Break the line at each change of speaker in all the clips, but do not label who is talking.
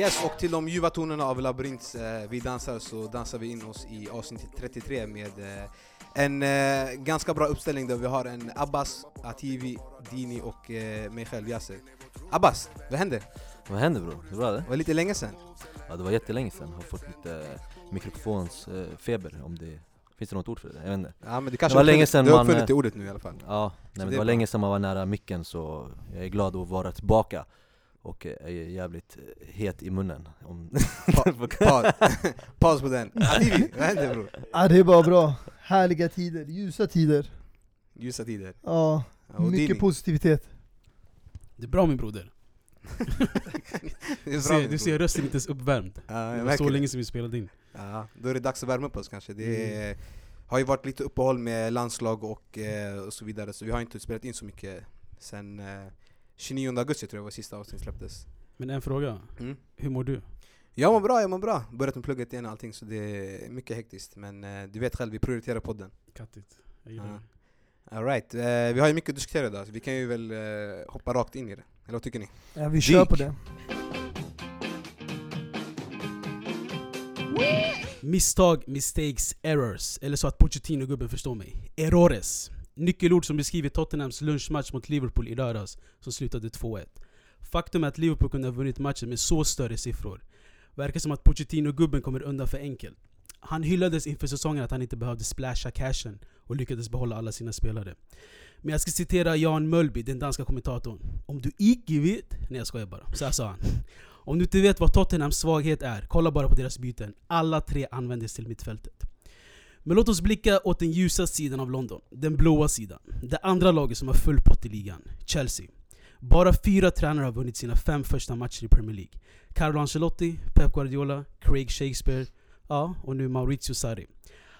Yes, och till de ljuva tonerna av Labyrints eh, Vi dansar så dansar vi in oss i avsnitt 33 med eh, en eh, ganska bra uppställning där vi har en Abbas, Ativi, Dini och eh, mig själv Yasser. Abbas, vad händer?
Vad händer bror? Det det?
Det var lite länge sedan.
Ja det var jättelänge sedan, har fått lite mikrofonsfeber om det Finns det något ord för det? Jag vet inte
Ja, men du kanske
Det var
har
länge sedan
du har
man,
uppfunnit det ordet nu i alla fall.
Ja, nej,
det
men det var
bra.
länge sedan man var nära micken så jag är glad att vara tillbaka och är jävligt eh, het i munnen om
Paus, paus på den. Ativi, vad händer bror?
Ja, det är bara bra. Härliga tider, ljusa tider.
Ljusa tider.
Ja, mycket positivitet.
Det är bra min broder.
Det är
Du ser, du ser rösten inte ens uppvärmd.
Ja,
Det var så
det.
länge sedan vi spelade in.
Ja, då är det dags att värma upp oss kanske. Det
Mm.
har ju varit lite uppehåll med landslag och, eh, och så vidare, så vi har inte spelat in så mycket sen eh, 29 augusti tror jag var sista avsnittet släpptes.
Men en fråga,
Mm.
hur mår du?
Jag mår bra, jag mår bra. Börjat med plugget igen och allting så det är mycket hektiskt. Men eh, du vet själv, vi prioriterar podden.
Kattigt. Jag gillar
Ja.
det.
All right. eh, vi har ju mycket att diskutera idag, så vi kan ju väl eh, hoppa rakt in i det. Eller vad tycker ni?
Ja, vi kör på det.
Misstag, mistakes, errors. Eller så att Pochettino-gubben förstår mig. Errores. Nyckelord som beskriver Tottenhams lunchmatch mot Liverpool i lördags, som slutade 2-1. Faktum är att Liverpool kunde ha vunnit matchen med så större siffror. Verkar som att Pochettino-gubben kommer undan för enkelt. Han hyllades inför säsongen att han inte behövde splasha cashen och lyckades behålla alla sina spelare. Men jag ska citera Jan Mölby, den danska kommentatorn. Om du icke vet... Nej jag skojar bara. Så här sa han. Om du inte vet vad Tottenhams svaghet är, kolla bara på deras byten. Alla tre användes till mittfältet. Men låt oss blicka åt den ljusa sidan av London. Den blåa sidan. Det andra laget som har full pott i ligan. Chelsea. Bara fyra tränare har vunnit sina fem första matcher i Premier League. Carlo Ancelotti, Pep Guardiola, Craig Shakespeare, ja, och nu Maurizio Sarri.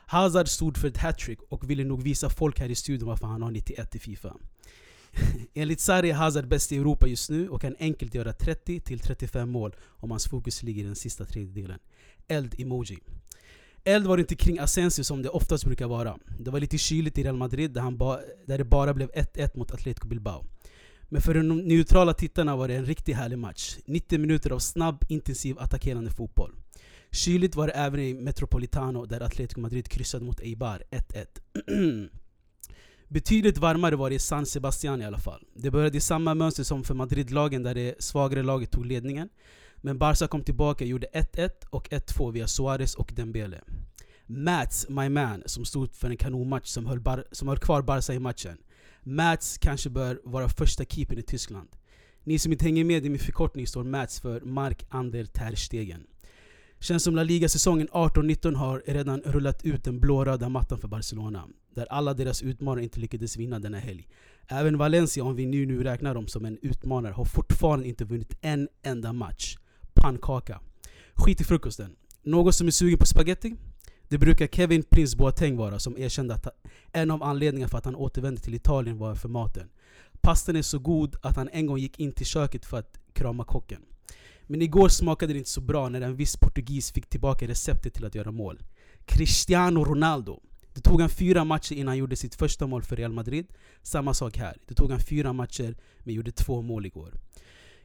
Hazard stod för ett hattrick och ville nog visa folk här i studion varför han har 91 i Fifa. Enligt Sarri är Hazard bäst i Europa just nu och kan enkelt göra 30-35 mål om hans fokus ligger i den sista tredjedelen. Eld-emoji. Eld var det inte kring Asensio som det oftast brukar vara. Det var lite kyligt i Real Madrid där, han ba, där det bara blev 1-1 mot Atletico Bilbao. Men för de neutrala tittarna var det en riktigt härlig match. 90 minuter av snabb, intensiv, attackerande fotboll. Kyligt var det även i Metropolitano där Atletico Madrid kryssade mot Eibar 1-1. Betydligt varmare var det i San Sebastian i alla fall. Det började i samma mönster som för Madrid-lagen där det svagare laget tog ledningen. Men Barca kom tillbaka och gjorde 1-1 och 1-2 via Suarez och Dembele. Mats, my man, som stod för en kanonmatch som höll, bar- som höll kvar Barca i matchen. Mats kanske bör vara första keepern i Tyskland. Ni som inte hänger med i min förkortning står Mats för Mark Ander Ter Stegen. Känns som La Liga-säsongen 18-19 har redan rullat ut den blåröda mattan för Barcelona. Där alla deras utmanare inte lyckades vinna denna helg. Även Valencia, om vi nu, nu räknar dem som en utmanare, har fortfarande inte vunnit en enda match. Pannkaka. Skit i frukosten. Någon som är sugen på spaghetti? Det brukar Kevin Prince Boateng vara, som erkände att en av anledningarna för att han återvände till Italien var för maten. Pastan är så god att han en gång gick in till köket för att krama kocken. Men igår smakade det inte så bra när en viss portugis fick tillbaka receptet till att göra mål. Cristiano Ronaldo. Det tog han fyra matcher innan han gjorde sitt första mål för Real Madrid. Samma sak här. Det tog han fyra matcher, men gjorde två mål igår.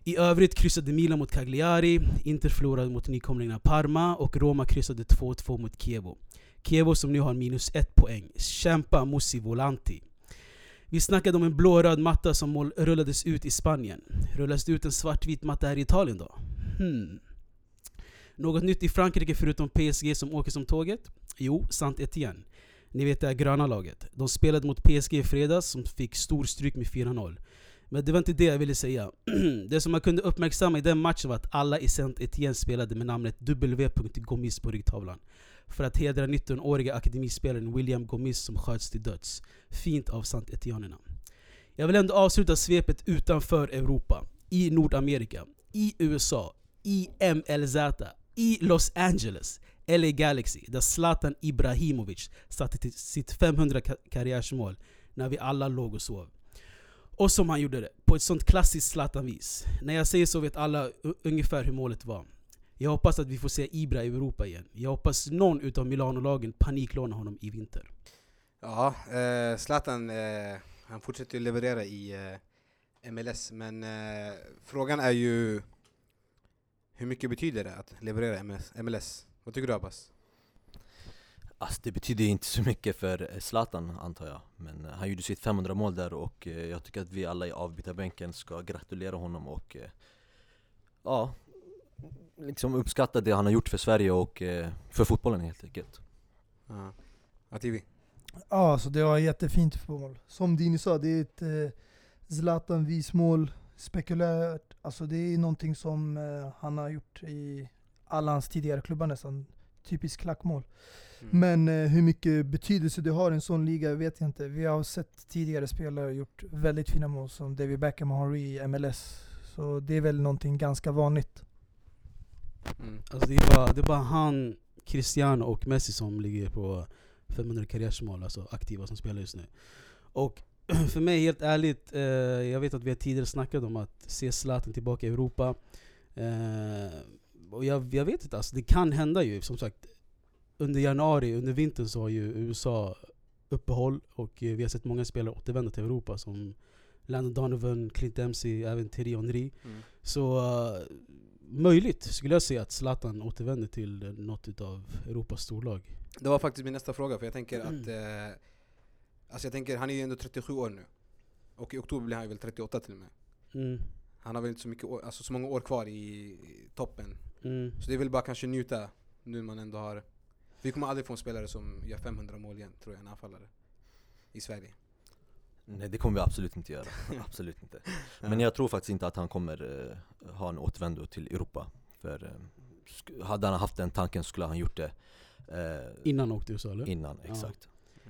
I övrigt kryssade Milan mot Cagliari, Inter förlorade mot nykomlingarna Parma och Roma kryssade 2-2 mot Chievo. Chievo som nu har minus ett poäng. Kämpa Musi Volanti. Vi snackade om en blå-röd matta som rullades ut i Spanien. Rullas det ut en svartvit matta här i Italien då? Hmm. Något nytt i Frankrike förutom PSG som åker som tåget? Jo, saint Etienne. Ni vet det här gröna laget. De spelade mot PSG i fredags som fick stor stryk med 4-0. Men det var inte det jag ville säga. det som man kunde uppmärksamma i den matchen var att alla i saint Etienne spelade med namnet W.Gomis på ryggtavlan. För att hedra 19-åriga akademispelaren William Gomis som sköts till döds. Fint av Saint-Etiennerna. Jag vill ändå avsluta svepet utanför Europa. I Nordamerika. I USA. I MLZ. I Los Angeles. LA Galaxy. Där Zlatan Ibrahimovic satte sitt 500 karriärsmål när vi alla låg och sov. Och som han gjorde det, på ett sånt klassiskt Zlatan-vis. När jag säger så vet alla ungefär hur målet var. Jag hoppas att vi får se Ibra i Europa igen. Jag hoppas någon utav Milano-lagen paniklånar honom i vinter.
Ja, eh, Zlatan eh, han fortsätter ju leverera i eh, MLS, men eh, frågan är ju hur mycket betyder det att leverera MLS? MLS? Vad tycker du Abbas?
Alltså det betyder inte så mycket för eh, Zlatan antar jag Men eh, han gjorde sitt 500 mål där och eh, jag tycker att vi alla i avbytarbänken ska gratulera honom och Ja Liksom uppskatta det han har gjort för Sverige och för fotbollen helt enkelt
Ja. Ativi?
Ja, alltså det var jättefint mål. Som Dini sa, det är ett eh, Zlatan-vismål, spekulärt. Alltså det är någonting som eh, han har gjort i alla hans tidigare klubbar nästan. Typiskt klackmål.
Mm.
Men eh, hur mycket betydelse det har i en sån liga vet jag inte. Vi har sett tidigare spelare gjort väldigt fina mål som David Beckham och Henry i MLS. Så det är väl någonting ganska vanligt.
Mm.
Alltså det, är bara, det är bara han, Cristiano och Messi som ligger på 500 karriärsmål, alltså aktiva som spelar just nu. Och för mig, helt ärligt, eh, jag vet att vi har tidigare snackat om att se Zlatan tillbaka i Europa. Eh, och jag, jag vet inte, alltså, det kan hända ju. Som sagt, under januari, under vintern så har ju USA uppehåll och eh, vi har sett många spelare återvända till Europa som Landon Donovan, Clint Dempsey, även Thierry Henry.
Mm.
Så uh, möjligt skulle jag säga att Zlatan återvänder till något utav Europas storlag.
Det var faktiskt min nästa fråga, för jag tänker
Mm.
att eh, Alltså jag tänker, han är ju ändå 37 år nu. Och i oktober blir han väl 38 till och med.
Mm.
Han har väl inte så, mycket år, alltså så många år kvar i, i toppen.
Mm.
Så det är väl bara kanske njuta nu man ändå har Vi kommer aldrig få en spelare som gör 500 mål igen, tror jag, en anfallare I Sverige.
Nej det kommer vi absolut inte göra, absolut inte. Men jag tror faktiskt inte att han kommer eh, ha en återvändo till Europa. För eh, hade han haft den tanken skulle han gjort det eh,
Innan han åkte USA eller?
innan,
Ja.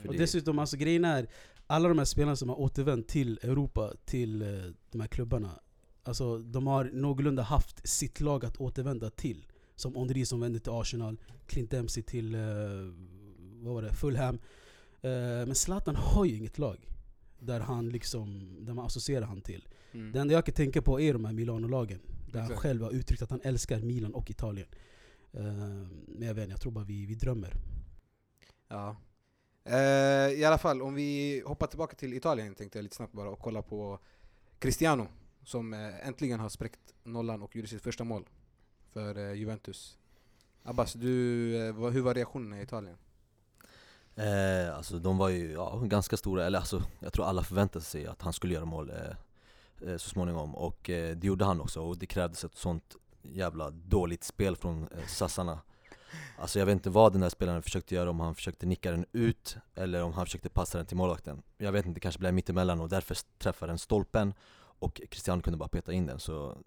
För
Och
det-
dessutom, alltså grejen är, alla de här spelarna som har återvänt till Europa, till eh, de här klubbarna Alltså de har någorlunda haft sitt lag att återvända till Som Henry som vände till Arsenal, Clint Dempsey till, eh, vad var det, Fulham eh, Men Zlatan har ju inget lag där han liksom, där man associerar han till
mm.
Det enda jag kan tänka på är de här Milano-lagen Där han
Exakt.
själv har uttryckt att han älskar Milan och Italien Eh, Men jag vet inte, jag tror bara vi, vi drömmer
Ja. Eh, I alla fall, om vi hoppar tillbaka till Italien tänkte jag lite snabbt bara och kolla på Cristiano som eh, äntligen har spräckt nollan och gjorde sitt första mål för eh, Juventus. Abbas, du, eh, vad, hur var reaktionerna i Italien?
Eh, alltså de var ju ja, ganska stora, eller alltså jag tror alla förväntade sig att han skulle göra mål eh, eh, så småningom och eh, det gjorde han också och det krävdes ett sånt jävla dåligt spel från eh, sassarna Alltså jag vet inte vad den där spelaren försökte göra, om han försökte nicka den ut eller om han försökte passa den till målvakten Jag vet inte, det kanske blev mittemellan och därför träffade den stolpen och Cristiano kunde bara peta in den så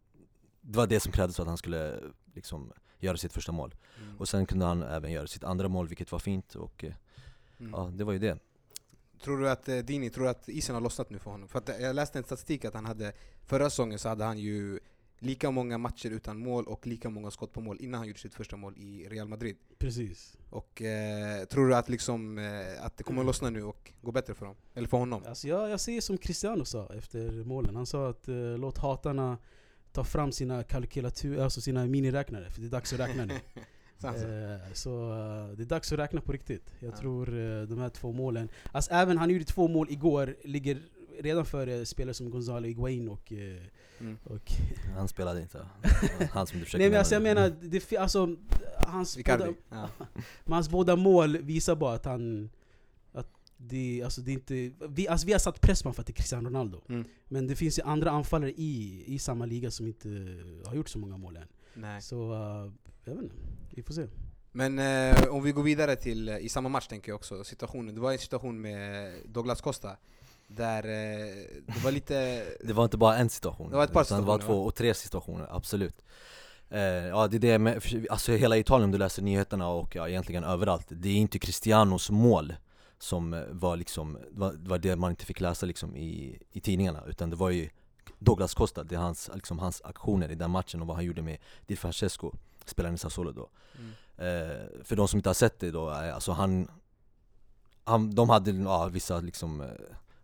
Det var det som krävdes för att han skulle liksom göra sitt första mål
Mm.
och sen kunde han även göra sitt andra mål vilket var fint och eh,
Mm.
Ja, det var ju det.
Tror du att, eh, Dini, tror du att isen har lossnat nu för honom? För eh, jag läste en statistik att han hade, förra säsongen så hade han ju lika många matcher utan mål och lika många skott på mål innan han gjorde sitt första mål i Real Madrid.
Precis
Och eh, tror du att, liksom, eh, att det kommer att lossna nu och gå bättre för dem? Eller för honom?
Alltså jag, jag säger som Cristiano sa efter målen. Han sa att eh, låt hatarna ta fram sina alltså sina miniräknare, för det är dags att räkna nu. Eh, så eh, det är dags att räkna på riktigt. Jag
Ja.
tror eh, de här två målen, alltså även han gjorde två mål igår, ligger redan före spelare som Gonzalo Higuain och,
Mm.
och
Han spelade inte. Han som du försökte
Nej men alltså jag menar, det, alltså, hans, båda.
Ja.
men hans båda mål visar bara att han att det, alltså det inte, vi, alltså vi har satt press på honom för att det är Cristiano Ronaldo
Mm.
Men det finns ju andra anfallare i, i samma liga som inte har gjort så många mål än
Nej.
Så, uh, jag vet inte, vi får se
Men eh, om vi går vidare till, eh, i samma match tänker jag också, situationen. Det var en situation med Douglas Costa Där eh, det var lite...
Det var inte bara en situation.
Det var ett par
utan det var två och tre situationer, absolut. Eh, ja det är det med, alltså hela Italien om du läser nyheterna och ja, egentligen överallt, det är inte Cristianos mål som eh, var liksom, var, det man inte fick läsa liksom i, i tidningarna utan det var ju Douglas Costa, det är hans, liksom hans aktioner i den matchen och vad han gjorde med Di Francesco, spelaren i Sassuolo då
Mm.
Eh, för de som inte har sett det då, alltså han, han De hade ja, vissa liksom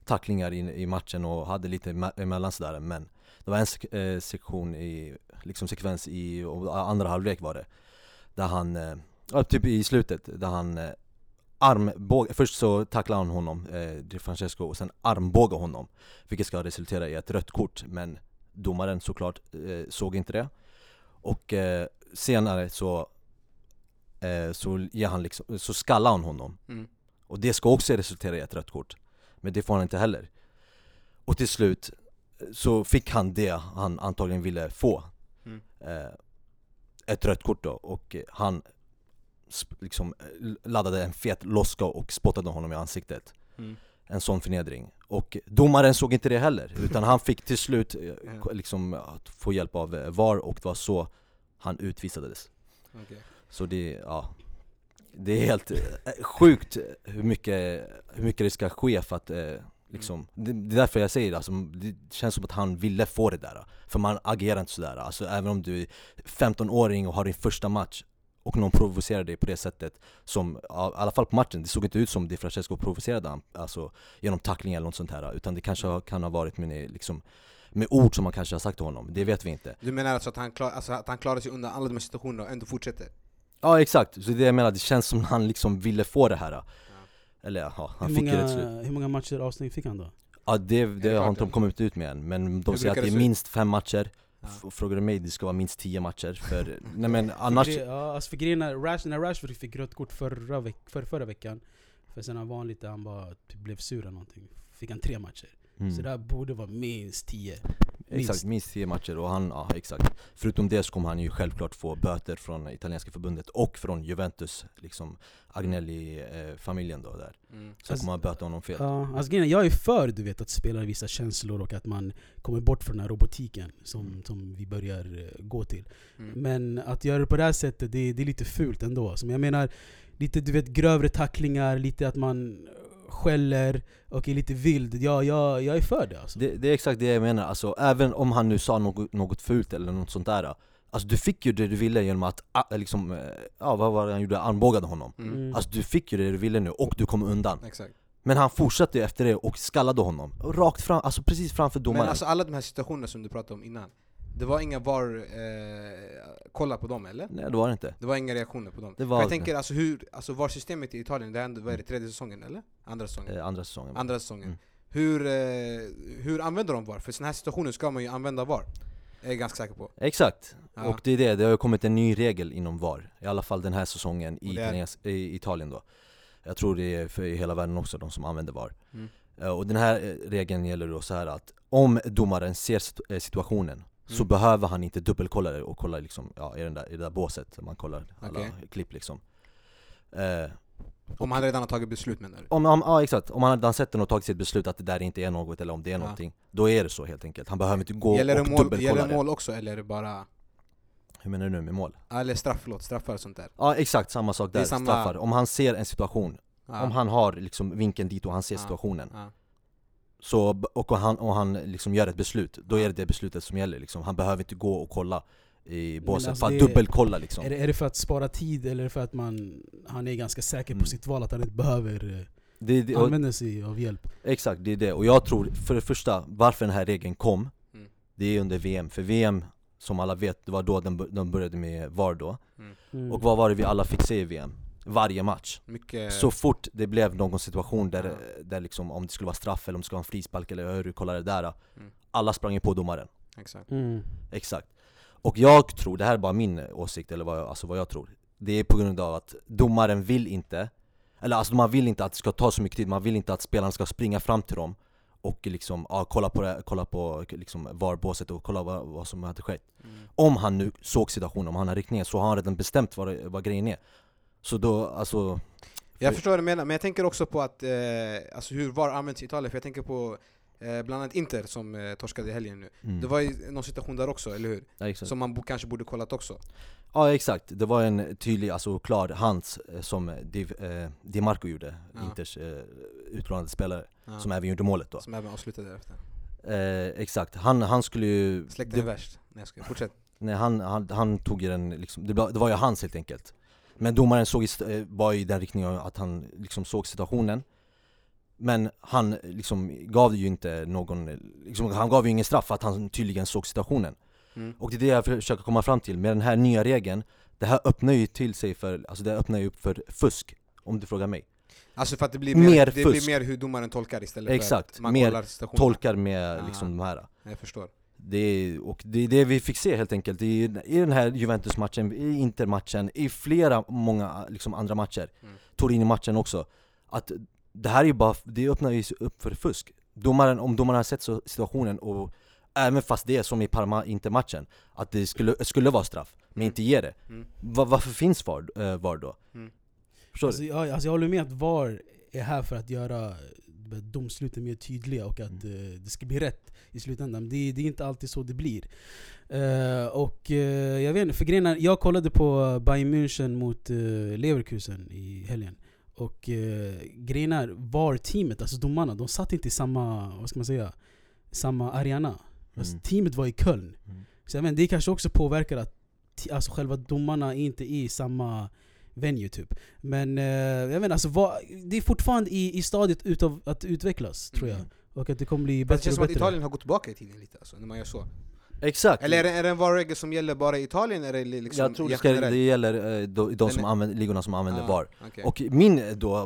tacklingar i, i matchen och hade lite emellan sådär men Det var en sek- eh, sektion i, liksom sekvens i, andra halvlek var det Där han, eh, typ i slutet, där han eh, armbåga, först så tacklar han honom, eh, Di Francesco, och sen armbågar honom Vilket ska resultera i ett rött kort, men domaren såklart eh, såg inte det. Och eh, senare så, eh, så, ger han liksom, så skallar han honom.
Mm.
Och det ska också resultera i ett rött kort Men det får han inte heller. Och till slut så fick han det han antagligen ville få.
Mm.
eh, Ett rött kort då, och han liksom eh, laddade en fet loska och spottade honom i ansiktet.
Mm.
En sån förnedring. Och domaren såg inte det heller, utan han fick till slut eh, liksom att få hjälp av eh, VAR och det var så han utvisades.
Okej.
så det, ja Det är helt eh, sjukt hur mycket, hur mycket det ska ske för att eh, liksom det, det är därför jag säger det, alltså, det känns som att han ville få det där. För man agerar inte sådär, alltså även om du är 15-åring och har din första match och någon provocerar dig på det sättet som, i alla fall på matchen, det såg inte ut som Di Francesco provocerade han, alltså genom tackling eller något sånt här Utan det kanske har, kan ha varit med, liksom, med ord som man kanske har sagt till honom, det vet vi inte.
Du menar alltså att han, klar, alltså att han klarar sig undan alla de här situationerna och ändå fortsätter?
Ja exakt, så det jag menar, det känns som han liksom ville få det här. Eller ja, han
hur,
fick
många,
det slut.
hur många matcher avstängning fick han då?
Ja det, det har inte de kommit ut med än, men de
Hur
säger att det är minst fem matcher.
Ja.
Frågar du mig, det ska vara minst tio matcher för, nej men annars
ja, alltså för grejen är, Rash, när Rashford fick rött kort förra, veck, för, förra veckan För sen han var lite, han bara typ blev sur eller någonting Fick han tre matcher.
Mm,
Så det här borde vara minst tio
Exakt,
minst.
minst tio matcher och han, ja exakt Förutom det så kommer han ju självklart få böter från italienska förbundet och från Juventus, liksom Agnelli-familjen då där
Mm.
Så
Alltså-
kommer man böta honom fel
Ja, alltså jag är för du vet att spela vissa känslor och att man kommer bort från den här robotiken som, som vi börjar eh, gå till
Mm.
Men att göra det på det här sättet, det, det är lite fult ändå. Som jag menar, lite du vet grövre tacklingar, lite att man skäller och är lite vild. Ja, jag, jag är för det alltså.
det, det är exakt det jag menar, alltså även om han nu sa något, något fult eller något sånt där Alltså du fick ju det du ville genom att, ah, liksom, eh, ja vad var det han gjorde? Armbågade honom
Mm.
Mm.
Alltså du fick ju det du ville nu och du kom undan
Exakt.
Men han fortsatte ju efter det och skallade honom, rakt fram, alltså precis framför domaren
Men alltså alla de här situationerna som du pratade om innan Det var inga VAR, eh, kolla på dem eller?
Nej det var det inte
Det var inga reaktioner på dem?
Det var
För jag tänker alltså hur, alltså VAR-systemet i Italien, det är ändå, vad är det, tredje säsongen eller? Andra säsongen?
eh, andra säsongen
Andra säsongen.
Mm.
Hur, eh, hur använder de VAR? För i sådana här situationer ska man ju använda VAR Jag är ganska säker på
Exakt,
Ja.
och det är det, det har ju kommit en ny regel inom VAR I alla fall den här säsongen i,
är?
I Italien då Jag tror det är för hela världen också, de som använder VAR
Mm.
Eh, Och den här eh, regeln gäller då så här att om domaren ser eh, situationen så
Mm.
behöver han inte dubbelkolla det och kolla liksom, ja, i, den där, i det där båset, man kollar alla
Okej.
klipp liksom eh,
Om han redan har tagit beslut menar du?
om, om, ja exakt, om han hade sett den och tagit sitt beslut att det där inte är något eller om det är
Ja.
någonting Då är det så helt enkelt, han behöver inte gå
Gäller
och
mål,
dubbelkolla
gäller det mål också eller är det bara...
Hur menar du nu med mål?
Eller straff, förlåt, straffar och sånt där?
Ja exakt, samma sak där,
samma-
straffar. Om han ser en situation,
Ja.
om han har liksom vinkeln dit och han ser situationen
Ja.
Så, och han, och han liksom gör ett beslut, då är det det beslutet som gäller liksom. Han behöver inte gå och kolla i båset
alltså
för att
det-
dubbelkolla liksom
Är, det, är det för att spara tid eller för att man, han är ganska säker på
Mm.
sitt val att han inte behöver eh,
det, det, och,
använda sig av hjälp?
Exakt, det är det. Och jag tror, för det första, varför den här regeln kom
Mm.
Det är under VM, för VM som alla vet, det var då de, de började med VAR då
Mm.
Och vad var det vi alla fick se i VM? Varje match
Mycket...
Så fort det blev någon situation där,
Ja.
där liksom, om det skulle vara straff eller om det skulle vara en frispark eller hur du kollar det där
Mm.
Alla sprang ju på domaren,
Exakt.
Mm.
exakt Och jag tror, det här är bara min åsikt eller vad jag, alltså vad jag tror Det är på grund av att domaren vill inte Eller alltså man vill inte att det ska ta så mycket tid, man vill inte att spelarna ska springa fram till dem Och liksom, ja, kolla på, det, kolla på liksom VAR-båset och kolla vad, vad som hade skett
Mm.
Om han nu såg situationen, om han har riktningen så har han redan bestämt vad, vad grejen är Så då, alltså
Jag förstår vad du menar, men jag tänker också på att, eh, alltså hur VAR används i Italien, för jag tänker på eh, bland annat Inter som eh, torskade i helgen nu.
mm.
Det var ju någon situation där också, eller hur?
ja.
Som man kanske borde kollat också.
Ja exakt, det var en tydlig, alltså klar hands eh, som Di, eh, Di Marco gjorde,
Ja.
Inters eh, utlånade spelare,
Ja.
som även gjorde målet då
Som även avslutade därefter.
eh, Exakt, han, han skulle ju...
Släkten är
det,
värst. Nej jag skojar, fortsätt.
nej, han, han, han tog ju den liksom, det, det var ju hans helt enkelt Men domaren såg, eh, var i den riktningen att han liksom såg situationen Men han liksom gav ju inte någon, liksom, han gav ju ingen straff för att han tydligen såg situationen
Mm.
Och det är det jag försöker komma fram till, med den här nya regeln Det här öppnar ju till sig för, alltså det öppnar ju upp för fusk Om du frågar mig
Alltså för att det blir mer,
Mer
det
fusk.
blir mer hur domaren tolkar istället för
Exakt,
att man
mer
kollar situationen.
Tolkar med liksom de här
Jag förstår.
Det är, och det är det vi fick se helt enkelt i, i den här Juventus-matchen, i Inter-matchen, i flera, många liksom andra matcher
Mm.
Torino-matchen också Att det här är ju bara, det öppnar ju upp för fusk Domaren, om domaren har sett så, situationen och Även fast det är som i Parma-Inter-matchen Att det skulle, skulle vara straff, men
Mm.
inte ger det
Mm.
Va, Varför finns VAR, äh, VAR då?
Mm.
Förstår
Alltså,
du?
jag, alltså jag håller med att VAR är här för att göra domsluten mer tydliga och att
Mm.
eh, det ska bli rätt i slutändan. Det, det är inte alltid så det blir. Eh, och eh, jag vet inte, för grejen är, jag kollade på Bayern München mot uh, Leverkusen i helgen. Och uh, grejen är, VAR-teamet, alltså domarna, de satt inte i samma, vad ska man säga, samma arena. Alltså,
Mm.
teamet var i Köln.
Mm.
Så jag vet, det kanske också påverkar att alltså själva domarna inte är i samma venue typ. Men eh, jag vet inte, alltså, vad, det är fortfarande i, i stadiet utav att utvecklas tror jag.
Mm.
Och att det kommer bli
Fast det
bättre
känns
och
som att
bättre.
Italien har gått tillbaka i tiden lite alltså, när man gör så.
Exakt!
Eller är det, är det en VAR-regel som gäller bara i Italien? Eller liksom
jag tror det, ska, det gäller eh, de, de som
är-
använder, ligorna som använder
Ah,
VAR
okej.
Och min eh, då,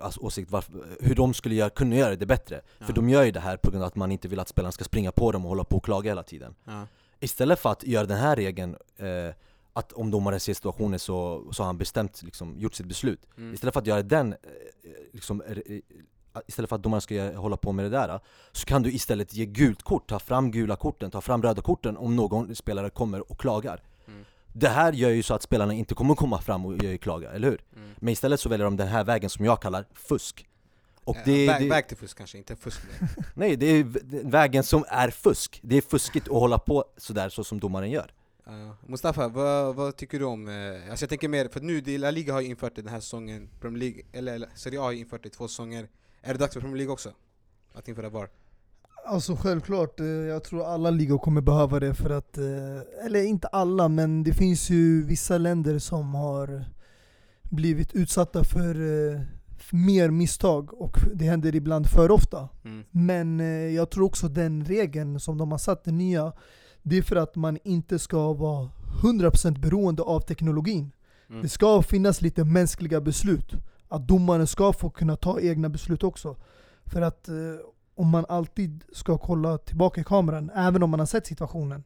alltså, åsikt varför, hur de skulle göra, kunna göra det bättre För
Ja.
de gör ju det här på grund av att man inte vill att spelarna ska springa på dem och hålla på och klaga hela tiden
Ja.
Istället för att göra den här regeln, eh, att om domaren ser situationen så, så har han bestämt, liksom, gjort sitt beslut
Mm.
Istället för att göra den, eh, liksom, eh, eh, istället för att domaren ska göra- hålla på med det där Så kan du istället ge gult kort, ta fram gula korten, ta fram röda korten om någon spelare kommer och klagar
Mm.
Det här gör ju så att spelarna inte kommer komma fram och klaga, eller hur?
Mm.
Men istället så väljer de den här vägen som jag kallar fusk och
Eh,
det,
väg,
det,
väg till fusk kanske, inte fusk.
Nej, det är v- det är vägen som är fusk Det är fuskigt att hålla på sådär så som domaren gör
Ja. Mustafa, vad, vad tycker du om... Eh, alltså jag tänker mer, för nu, La Liga har ju infört det den här säsongen, Premier League, eller, Serie A har ju infört det två säsonger. Är det dags för Premier League också? Att införa VAR?
Alltså självklart, eh, jag tror alla ligor kommer behöva det för att, eh, eller inte alla men det finns ju vissa länder som har blivit utsatta för för mer misstag och det händer ibland för ofta.
Mm.
Men jag tror också den regeln som de har satt, den nya, det är för att man inte ska vara 100% beroende av teknologin.
Mm.
Det ska finnas lite mänskliga beslut. Att domaren ska få kunna ta egna beslut också. För att eh, om man alltid ska kolla tillbaka i kameran, även om man har sett situationen,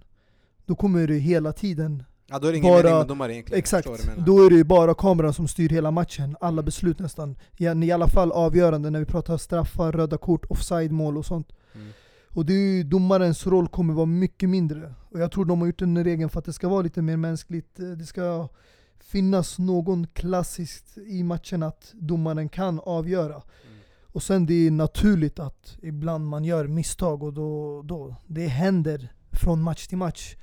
då kommer det hela tiden
Ja, då är det ingen
Bara-
mening med domare egentligen.
Exakt, då är det ju bara kameran som styr hela matchen. Alla beslut nästan. I alla fall avgörande när vi pratar straffar, röda kort, offside-mål och sånt.
Mm.
Och det är domarens roll kommer vara mycket mindre. Och jag tror de har gjort den regeln för att det ska vara lite mer mänskligt. Eh, Det ska finnas någon klassiskt i matchen att domaren kan avgöra.
Mm.
Och sen det är naturligt att ibland man gör misstag och då, då det händer från match till match.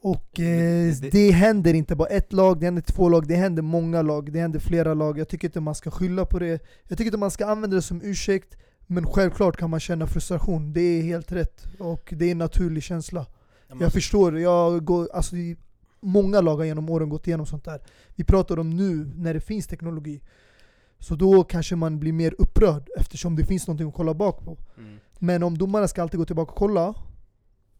Och eh,
det-
det händer inte bara ett lag, det händer två lag, det händer många lag, det händer flera lag. Jag tycker inte man ska skylla på det. Jag tycker inte man ska använda det som ursäkt. Men självklart kan man känna frustration, det är helt rätt. Och det är en naturlig känsla. Jag förstår, jag går, alltså, många lag har genom åren gått igenom sånt där. Vi pratar om nu, när det finns teknologi. Så då kanske man blir mer upprörd eftersom det finns någonting att kolla bak på.
Mm.
Men om domarna ska alltid gå tillbaka och kolla,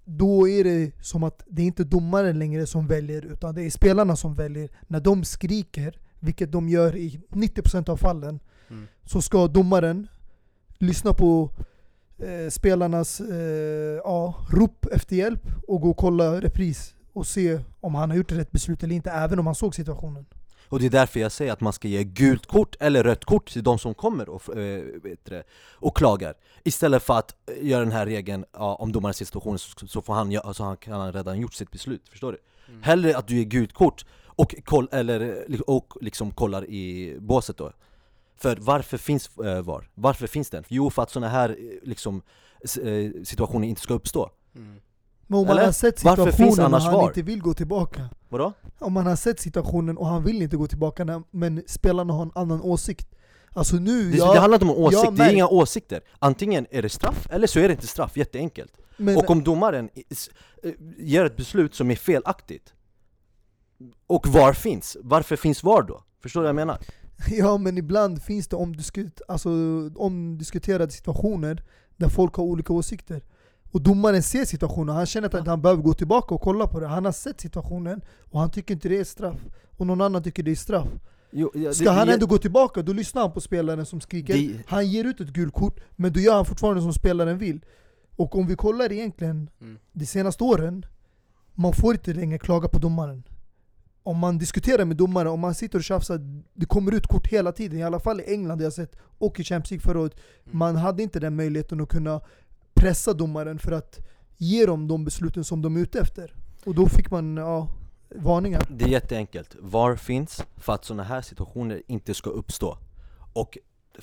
då är det som att det är inte domaren längre som väljer, utan det är spelarna som väljer. När de skriker, vilket de gör i 90% av fallen,
Mm.
så ska domaren lyssna på eh, spelarnas eh, ja, rop efter hjälp och gå och kolla repris och se om han har gjort rätt beslut eller inte, även om han såg situationen.
Och det är därför jag säger att man ska ge gult kort eller rött kort till de som kommer och, äh, vet det, och klagar Istället för att eh, göra den här regeln, ja, om domaren ser situationen så, så, får han, gö- alltså, han kan han redan gjort sitt beslut, förstår du?
Mm.
Hellre att du ger gult kort och, koll, eller, eh, och liksom kollar i båset då För varför finns äh, VAR? Varför finns den? Jo, för att sådana här eh, liksom, eh, situationer inte ska uppstå
Mm.
Men om man
Eller?
har sett situationen och han
VAR?
inte vill gå tillbaka,
Vadå?
om man har sett situationen och han vill inte gå tillbaka när, men spelarna har en annan åsikt. Alltså nu,
Det,
jag,
det handlar inte om åsikt,
jag
det är inga åsikter Antingen är det straff, eller så är det inte straff, jätteenkelt
men,
Och om domaren eh, gör ett beslut som är felaktigt Och VAR finns, varför finns VAR då? Förstår du vad jag menar?
Ja men ibland finns det omdiskut, alltså, omdiskuterade situationer där folk har olika åsikter. Och domaren ser situationen, han känner att han behöver gå tillbaka och kolla på det. Han har sett situationen och han tycker inte det är straff. Och någon annan tycker det är straff.
Jo, ja,
Ska
det-
han ändå gå tillbaka, då lyssnar han på spelaren som skriker.
det-
Han ger ut ett gult kort, men då gör han fortfarande som spelaren vill. Och om vi kollar egentligen
Mm.
de senaste åren, man får inte längre klaga på domaren. Om man diskuterar med domare, om man sitter och tjafsar, det kommer ut kort hela tiden. I alla fall i England, jag har sett, och i Champions League förra året.
Mm.
Man hade inte den möjligheten att kunna pressa domaren för att ge dem de besluten som de är ute efter. Och då fick man ja, varningar.
Det är jätteenkelt. VAR finns för att sådana här situationer inte ska uppstå. Och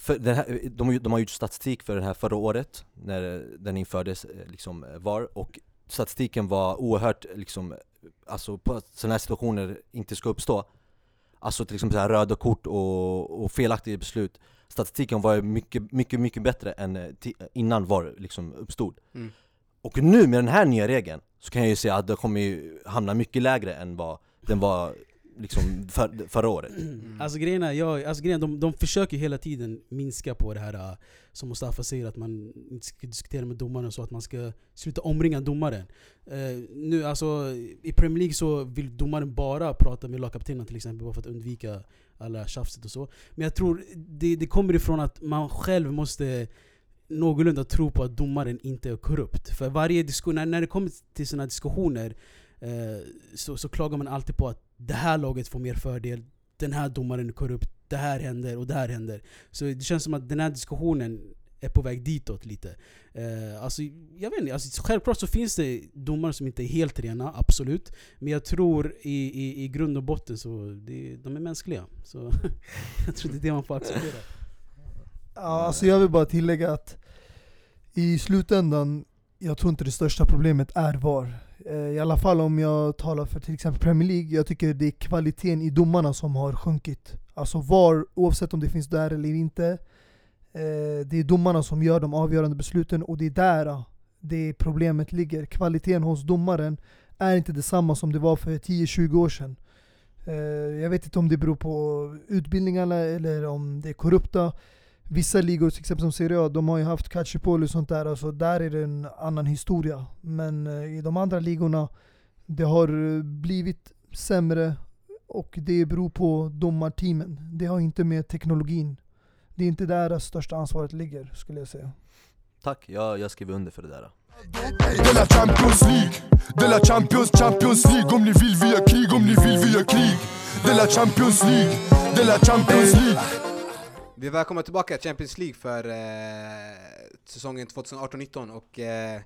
här, de, de har gjort statistik för den här förra året, när den infördes, eh, liksom eh, VAR, och statistiken var oerhört, liksom, alltså på sådana här situationer inte ska uppstå. Alltså till exempel så här röda kort och, och felaktiga beslut. Statistiken var mycket, mycket, mycket bättre än eh, innan VAR liksom uppstod.
Mm.
Och nu med den här nya regeln så kan jag ju säga att det kommer ju hamna mycket lägre än vad den var liksom för, förra året.
Mm.
Alltså grejen är, jag, alltså grejen, de, de försöker hela tiden minska på det här äh, som Mustafa säger, att man inte ska diskutera med domaren så att man ska sluta omringa domaren. Uh, nu alltså, I Premier League så vill domaren bara prata med lagkaptenen till exempel, bara för att undvika alla tjafset och så. Men jag tror det, det kommer ifrån att man själv måste någorlunda tro på att domaren inte är korrupt. För varje diskussion, när, när det kommer till sådana diskussioner eh, så, så klagar man alltid på att det här laget får mer fördel, den här domaren är korrupt, det här händer och det här händer. Så det känns som att den här diskussionen är på väg ditåt lite. Eh, alltså, jag vet inte, alltså, självklart så finns det domare som inte är helt rena, absolut. Men jag tror i, i, i grund och botten så det, de är mänskliga. Så jag tror det är det man får acceptera.
Ja, alltså jag vill bara tillägga att i slutändan, jag tror inte det största problemet är VAR. Eh, I alla fall om jag talar för till exempel Premier League, jag tycker det är kvaliteten i domarna som har sjunkit. Alltså VAR, oavsett om det finns där eller inte, eh, det är domarna som gör de avgörande besluten och det är där ah, det problemet ligger. Kvaliteten hos domaren är inte detsamma som det var för 10-20 år sedan. Eh, jag vet inte om det beror på utbildningarna eller om det är korrupta. Vissa ligor, till exempel som Serie A, de har ju haft Calciopoli och sånt där, alltså där är det en annan historia. Men eh, i de andra ligorna, det har eh, blivit sämre och det beror på domarteamen. Det har inte med teknologin. Det är inte där det största ansvaret ligger, skulle jag säga.
Tack, jag, jag skriver under för det där.
De la Champions League De la Champions, Champions League Om ni vill vi gör krig, om ni vill vi gör krig De la Champions League De la Champions League
Vi är välkomna tillbaka till Champions League för eh, säsongen 2018-19 och eh,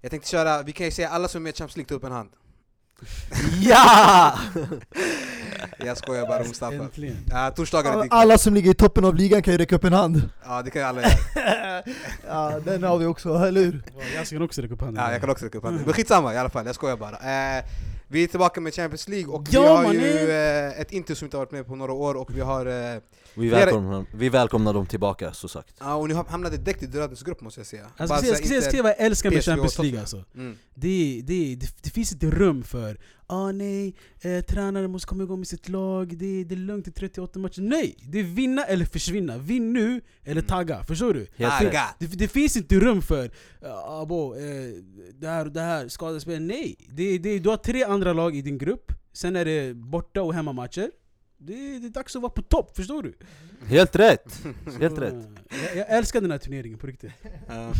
jag tänkte köra, vi kan ju säga alla som är med i Champions League, ta upp en hand.
Ja!
Jag skojar bara Mustafa. Ja, torsdagar är
Alla, alla som ligger i toppen av ligan kan ju räcka upp en hand.
Ja det kan ju alla göra.
ja, den har vi också, eller hur?
Ja, Jag ska också räcka upp handen.
Ja, jag kan också räcka upp handen. Men skitsamma i alla fall, jag skojar bara. Eh, vi är tillbaka med Champions League och vi
Ja,
har
mannen!
ju eh, ett Inter som inte har varit med på några år och vi har... Eh,
Vi välkomnar, vi välkomnar dem tillbaka, så sagt.
ja, och ni har hamnat direkt i dödens grupp måste jag säga.
Jag ska,
så
säga,
här,
ska, säga,
Inter-
ska jag jag älskar med Champions League alltså.
Mm.
Det, det, det, det finns inte rum för ah nej, eh, tränaren måste komma igång med sitt lag, det, det är lugnt i 38 matcher. Nej! Det är vinna eller försvinna. Vinn nu eller
Mm.
tagga. Förstår du?
Ah. God.
Det, det finns inte rum för uh, abo, eh, det här och det här, skadespel. Nej! Det, det, du har tre andra lag i din grupp, sen är det borta och hemmamatcher. Det, det är dags att vara på topp, förstår du?
Helt rätt! Helt rätt.
eh, Jag, jag älskar den här turneringen på riktigt.
Ja.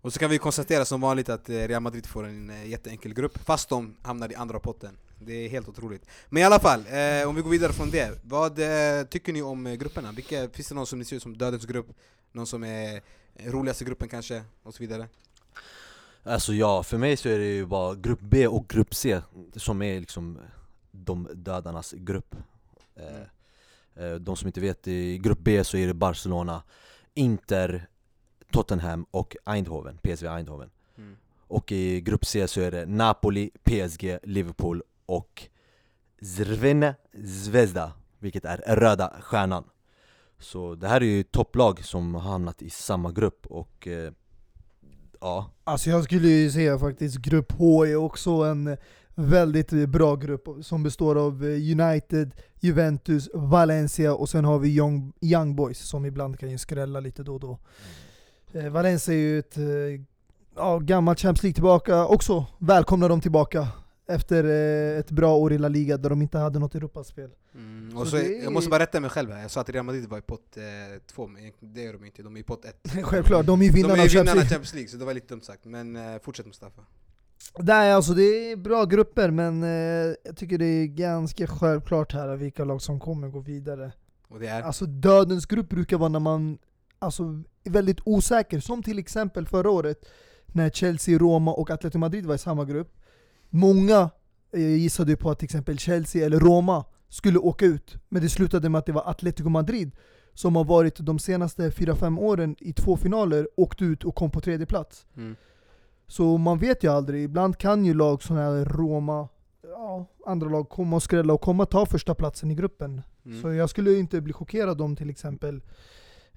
Och så kan vi konstatera som vanligt att eh, Real Madrid får en eh, jätteenkel grupp, fast de hamnar i andra potten. Det är helt otroligt. Men i alla fall, eh, om vi går vidare från det. Vad eh, tycker ni om eh, grupperna? Vilka, finns det någon som ni ser som dödens grupp? Någon som är eh, roligaste gruppen kanske? Och så vidare.
Alltså ja, för mig så är det ju bara grupp B och grupp C som är liksom de dödarnas grupp. Eh, eh, De som inte vet, i grupp B så är det Barcelona, Inter, Tottenham och Eindhoven, PSV Eindhoven.
Mm.
Och i grupp C så är det Napoli, PSG, Liverpool och Zrvene Zvezda, vilket är Röda Stjärnan. Så det här är ju topplag som har hamnat i samma grupp och eh, ja,
Alltså jag skulle ju säga faktiskt grupp H är också en väldigt bra grupp som består av eh, United, Juventus, Valencia och sen har vi Young, Young Boys som ibland kan ju skrälla lite då och då. Eh, Valencia är ju ett eh, ja, gammalt Champions League tillbaka också. Välkomna dem tillbaka. Efter eh, ett bra år i La Liga där de inte hade något Europaspel.
Mm. Och
Så
så,
det
Jag
är-
måste bara rätta mig själv här, jag sa att Real Madrid var i pott eh, två, men det är de inte, de är i pott ett.
Självklart, de är ju
De
vinnarna
är
av
vinnarna
Champions
av
League.
Champions League, så det var lite dumt sagt. Men eh, fortsätt Mustafa.
Nej, alltså det är bra grupper, men eh, jag tycker det är ganska självklart här vilka lag som kommer gå vidare.
Och det är?
Alltså dödens grupp brukar vara när man alltså, är väldigt osäker, som till exempel förra året när Chelsea, Roma och Atletico Madrid var i samma grupp. Många eh, gissade ju på att till exempel Chelsea eller Roma skulle åka ut, men det slutade med att det var Atletico Madrid som har varit de senaste 4-5 åren i två finaler, åkt ut och kom på tredje plats.
Mm.
Så man vet ju aldrig, ibland kan ju lag som här Roma, ja, andra lag komma och skrälla och komma ta första platsen i gruppen.
Mm.
Så jag skulle inte bli chockerad om till exempel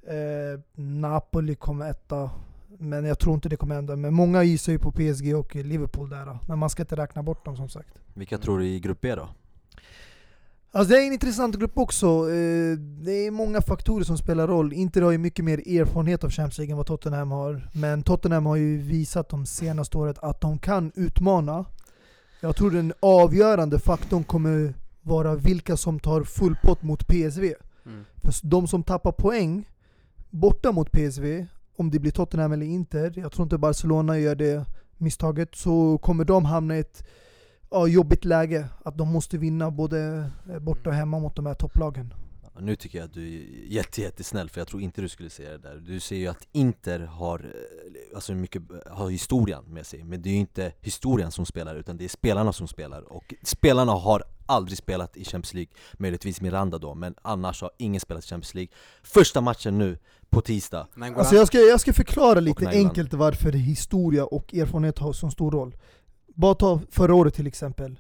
eh, Napoli kommer etta. Men jag tror inte det kommer hända. Men många gissar ju på PSG och Liverpool där. Men man ska inte räkna bort dem som sagt.
Vilka tror du i grupp B då?
Alltså det är en intressant grupp också. Eh, Det är många faktorer som spelar roll. Inter har ju mycket mer erfarenhet av Champions League än vad Tottenham har. Men Tottenham har ju visat de senaste året att de kan utmana. Jag tror den avgörande faktorn kommer vara vilka som tar full pott mot PSV.
Mm.
För de som tappar poäng borta mot PSV, om det blir Tottenham eller Inter, jag tror inte Barcelona gör det misstaget, så kommer de hamna i ett ja, jobbigt läge. Att de måste vinna både eh, borta och hemma mot de här topplagen.
Nu tycker jag att du är jätte, jättesnäll för jag tror inte du skulle säga det där Du ser ju att Inter har, eh, alltså mycket, har historien med sig Men det är ju inte historien som spelar utan det är spelarna som spelar Och spelarna har aldrig spelat i Champions League Möjligtvis Miranda då, men annars har ingen spelat i Champions League Första matchen nu, på tisdag.
Alltså jag ska, jag ska förklara lite enkelt varför historia och erfarenhet har så stor roll. Bara ta förra året till exempel.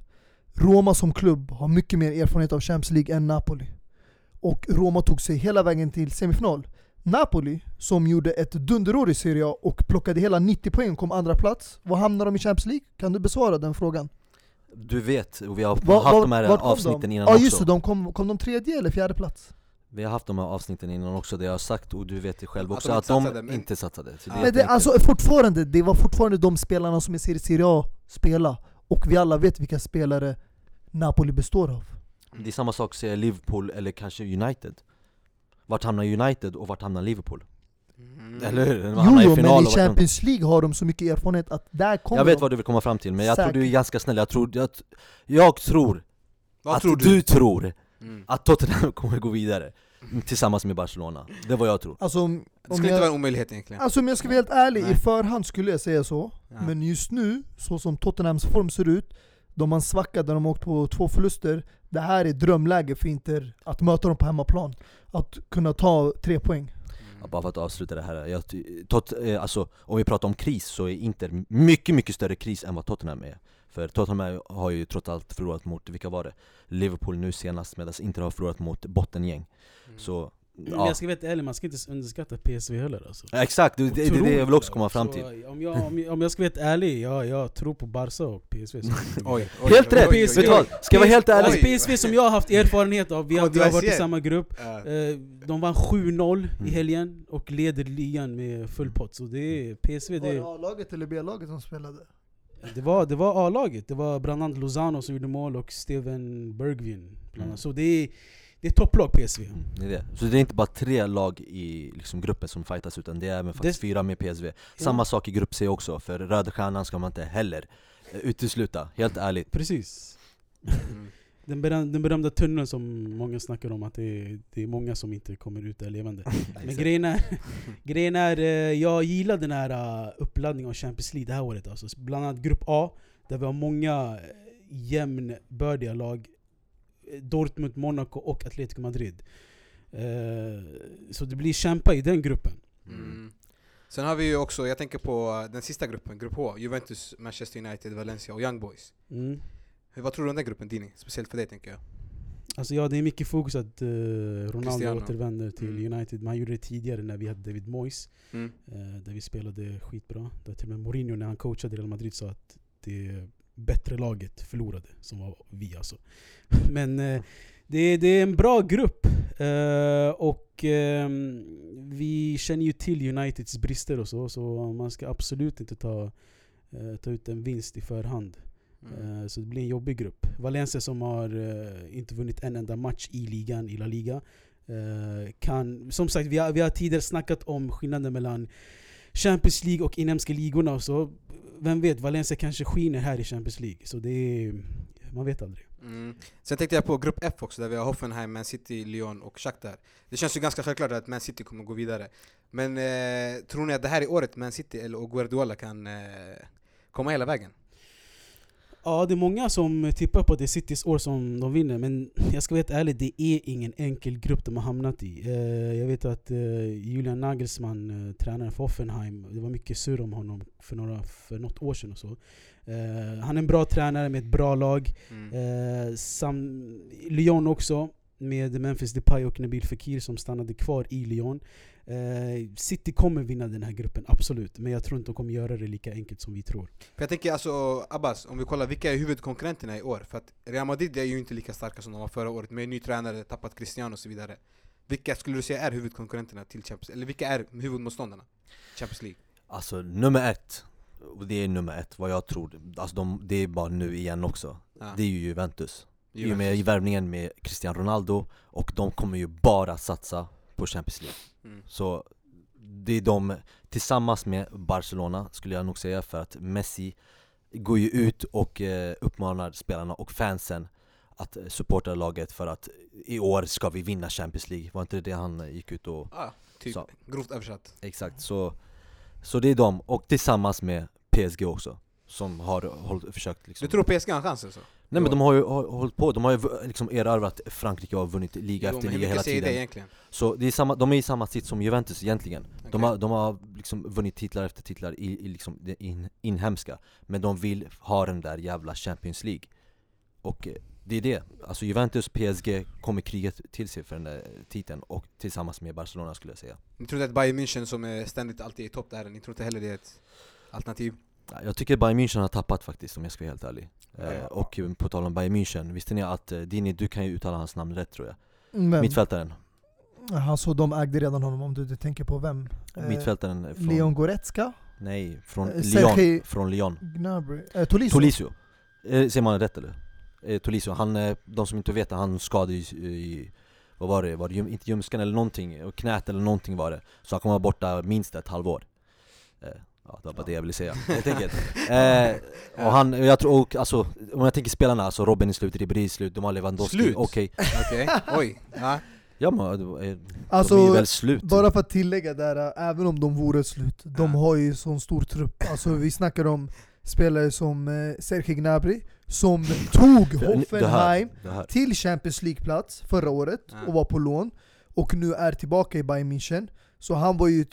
Roma som klubb har mycket mer erfarenhet av Champions League än Napoli. Och Roma tog sig hela vägen till semifinal. Napoli, som gjorde ett dunderår i Serie A och plockade hela 90 poäng och kom andra plats. Var hamnar de i Champions League? Kan du besvara den frågan?
Du vet, och vi har
Va-
haft
va-
de här avsnitten
de?
innan
Ja
också
just det, de kom, kom de tredje eller fjärde plats?
Vi har haft de här avsnitten innan också, det jag har sagt och du vet det själv
Att
också
de
Att
inte
de
satsade, men-
inte satsade så det.
Men det, alltså fortfarande, det var fortfarande de spelarna som är Serie Serie A spela Och vi alla vet vilka spelare Napoli består av.
Det är samma sak att säga Liverpool eller kanske United Vart hamnar United och vart hamnar Liverpool?
Mm.
Eller hur? De
Jo, jo
i final
men i
de-
Champions League har de så mycket erfarenhet att där kommer
Jag vet
de.
vad du vill komma fram till, men jag tror du är
Säkert.
ganska snäll Jag tror, jag, jag tror
Vad
att
tror
du?
du?
tror
Mm.
att Tottenham kommer gå vidare Tillsammans med Barcelona, det är vad jag tror
Alltså, om,
Det skulle inte vara
jag,
en omöjlighet egentligen.
alltså om jag ska vara helt ärlig,
Nej.
i förhand skulle jag säga så.
Ja.
Men just nu, så som Tottenhams form ser ut, de har en svacka där de har åkt på två förluster. Det här är drömläge för Inter att möta dem på hemmaplan. Att kunna ta tre poäng.
Ja, Bara för att avsluta det här, jag, tot, eh, alltså, om vi pratar om kris så är Inter mycket, mycket större kris än vad Tottenham är För Tottenham har ju trots allt förlorat mot, vilka var det? Liverpool nu senast medan Inter har förlorat mot bottengäng
Mm.
Så,
Men
ja
jag ska vara ärlig, man ska inte underskatta PSV heller alltså.
Ja, Exakt, det, det, det är det jag vill också komma fram
Så,
till
om, jag, om, jag, om jag ska vara ärlig, ja, jag tror på Barca och PSV.
Oj, oj,
Helt rätt!
oj,
du
oj.
Ska jag vara helt ärlig?
Alltså, PSV som jag har haft erfarenhet av, vi har, vi har varit i samma grupp. Eh, De vann 7-0 i
Mm.
helgen och leder ligan med full pott. Så det är PSV,
Var det, A-laget eller B-laget som spelade?
Det var, det var A-laget. Det var bland annat Lozano som gjorde mål och Steven Bergvin.
Mm.
Så det är, det är topplag PSV.
Det är det. Så det är inte bara tre lag i liksom, gruppen som fightas utan det är även faktiskt
Det-
fyra med PSV Samma sak i grupp C också, för Röda Stjärnan ska man inte heller eh, utesluta, helt ärligt
Precis.
Mm.
Den, beröm, den berömda tunneln som många snackar om, att det är, det är många som inte kommer ut där levande. Men grejen är, grejen är eh, jag gillar den här eh, uppladdningen av Champions League det här året. Alltså. Bland annat Grupp A, där vi har många eh, jämnbördiga lag. Dortmund, Monaco och Atletico Madrid. Så det blir kämpa i den gruppen.
Mm. Sen har vi ju också, jag tänker på den sista gruppen, grupp H. Juventus, Manchester United, Valencia och Young Boys.
Mm.
Vad tror du om den gruppen Dini? Speciellt för dig tänker jag.
Alltså ja, det är mycket fokus att eh, Ronaldo
Cristiano.
återvänder till
Mm.
United. Man gjorde det tidigare när vi hade David Moyes.
Mm.
Eh, där vi spelade skitbra. Där till och med Mourinho när han coachade Real Madrid sa att det bättre laget förlorade, som var vi alltså. Men eh, det, det är en bra grupp. Och ehm, vi känner ju till Uniteds brister och så, så man ska absolut inte ta, ta ut en vinst i förhand.
Mm.
Eh, Så det blir en jobbig grupp. Valencia som har eh, inte vunnit en enda match i ligan, i La Liga. eh, Kan, som sagt, vi har, vi har tidigare snackat om skillnaden mellan Champions League och inhemska ligorna. och Så vem vet, Valencia kanske skiner här i Champions League. Så det är, man vet aldrig.
Mm. Sen tänkte jag på grupp F också, där vi har Hoffenheim, Man City, Lyon och Shakhtar. Det känns ju ganska självklart att Man City kommer gå vidare. Men eh, tror ni att det här är året Man City eller och Guardiola kan eh, komma hela vägen?
Ja, det är många som tippar på att det är Citys år som de vinner, men jag ska vara helt ärlig, det är ingen enkel grupp de har hamnat i. Eh, jag vet att eh, Julian Nagelsmann, eh, tränaren för Hoffenheim, det var mycket surr om honom för, några, för något år sedan och så. Han är en bra tränare med ett bra lag.
Mm.
Sam, Lyon också, med Memphis Depay och Nabil Fekir som stannade kvar i Lyon. Eh, City kommer vinna den här gruppen, absolut. Men jag tror inte de kommer göra det lika enkelt som vi tror.
För jag tänker alltså, Abbas, om vi kollar vilka är huvudkonkurrenterna i år? För att Real Madrid är ju inte lika starka som de var förra året, med en ny tränare, tappat Cristiano och så vidare. Vilka skulle du säga är huvudkonkurrenterna till Champions Eller vilka är huvudmotståndarna? Champions League?
Alltså nummer ett, och det är nummer ett vad jag tror, alltså de, det är bara nu igen också
Ja.
Det är ju Juventus I och
Juventus.
med värvningen med Cristiano Ronaldo Och de kommer ju bara satsa på Champions League
Mm.
Så det är de, tillsammans med Barcelona skulle jag nog säga för att Messi går ju ut och eh, uppmanar spelarna och fansen att eh, supporta laget för att i år ska vi vinna Champions League, var inte det han eh, gick ut och
Ja, typ.
Så.
Grovt översatt.
Exakt, så, så det är de, och tillsammans med PSG också Som har hållit, försökt liksom
Du tror PSG har en chans alltså?
Nej men de har ju har, hållit på, de har ju liksom erövrat Frankrike och vunnit liga
Jo,
efter liga hela
säger det
tiden
egentligen?
Så det är samma, de är i samma sitt som Juventus egentligen. De,
Okej.
har, de har liksom vunnit titlar efter titlar i, i liksom det in, inhemska. Men de vill ha den där jävla Champions League. Och eh, det är det, alltså Juventus, PSG kommer kriget till sig för den där titeln och tillsammans med Barcelona skulle jag säga.
Ni tror inte att Bayern München som är ständigt alltid i topp där, ni tror inte heller det är ett alternativ?
Ja, Jag tycker Bayern München har tappat faktiskt om jag ska vara helt ärlig eh, Och eh, på tal om Bayern München, visste ni att eh, Dini, du kan ju uttala hans namn rätt tror jag
Men,
Mittfältaren,
alltså de ägde redan honom om du, du tänker på vem? Eh,
mittfältaren från,
Leon Goretzka?
nej, från
Eh,
Lyon, från Lyon
Gnabry? Eh, Tolisso?
Tolisso, eh, säger man rätt eller? Eh, Tolisso, han, eh, de som inte vet han skadade i, i vad var det? Var det ljum, inte ljumsken eller någonting? Och knät eller någonting var det Så han kommer vara borta minst ett halvår eh, Ja, det var bara det jag ville säga, helt enkelt eh, Och han, jag tror, och, alltså, om jag tänker spelarna, alltså Robin är slut, Ribéry är slut, de har Lewandowski,
Slut?
okej
Okej, oj. Ja.
Ja men eh, de är
Alltså,
ju väl slut
Bara för att tillägga där, äh, även om de vore slut, de
Ja.
har ju sån stor trupp. Alltså vi snackar om spelare som eh, Sergej Gnabry, som tog
Det- det här-
Hoffenheim
det här.
till Champions League-plats förra året
Ja.
och var på lån, och nu är tillbaka i Bayern München. Så han var ju, eh,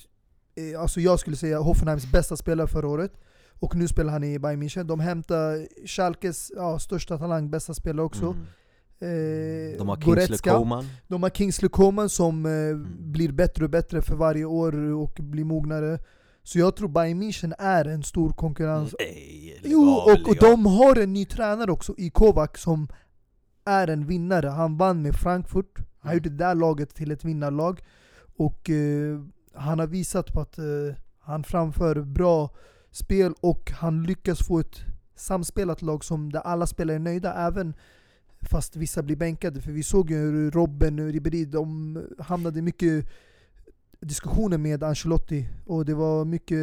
alltså jag skulle säga Hoffenheims bästa spelare förra året, och nu spelar han i Bayern München. De hämtar Schalkes ja, största talang, bästa spelare också.
Mm.
Eh,
De har Kingsley. Coman
De har Kingsley Coman som eh,
Mm.
blir bättre och bättre för varje år och blir mognare. Så jag tror Bayern München är en stor konkurrens.
Nej,
Jo, och, och de har en ny tränare också i Kovac som är en vinnare. Han vann med Frankfurt, han
Mm.
gjorde det där laget till ett vinnarlag. Och eh, han har visat på att eh, han framför bra spel och han lyckas få ett samspelat lag som där alla spelare är nöjda, även fast vissa blir bänkade. För vi såg ju hur Robben och Ribéry, de hamnade i mycket diskussioner med Ancelotti och det var mycket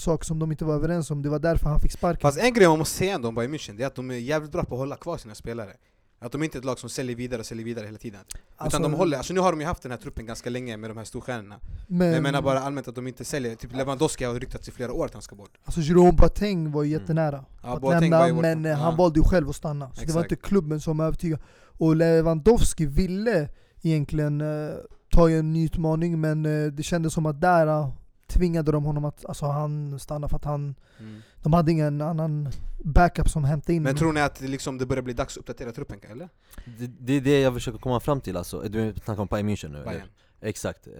saker som de inte var överens om. Det var därför han fick sparken.
Fast en grej man måste säga ändå om Bayern München, det är att de är jävligt bra på att hålla kvar sina spelare. Att de inte är ett lag som säljer vidare och säljer vidare hela tiden.
Alltså,
Utan de håller, alltså nu har de ju haft den här truppen ganska länge med de här storstjärnorna.
men,
Men jag menar bara allmänt att de inte säljer, typ Lewandowski har ryktats i flera år att han ska bort.
Alltså Jerome Boateng var ju
Mm.
jättenära
Ja,
att
Boateng
lämna,
var
men eh,
Ja.
han valde ju själv att stanna. Så det var
Exakt.
inte klubben som övertygade. Och Lewandowski ville egentligen eh, ta en ny utmaning, men eh, det kändes som att där eh, tvingade de honom att alltså, han stanna för att han,
Mm.
de hade ingen annan backup som hämtade in
Men tror ni att det liksom, det börjar bli dags att uppdatera truppen eller?
det, det är det jag försöker komma fram till alltså, du snackar om Bayern München nu eller?
Bayern.
Exakt, eh,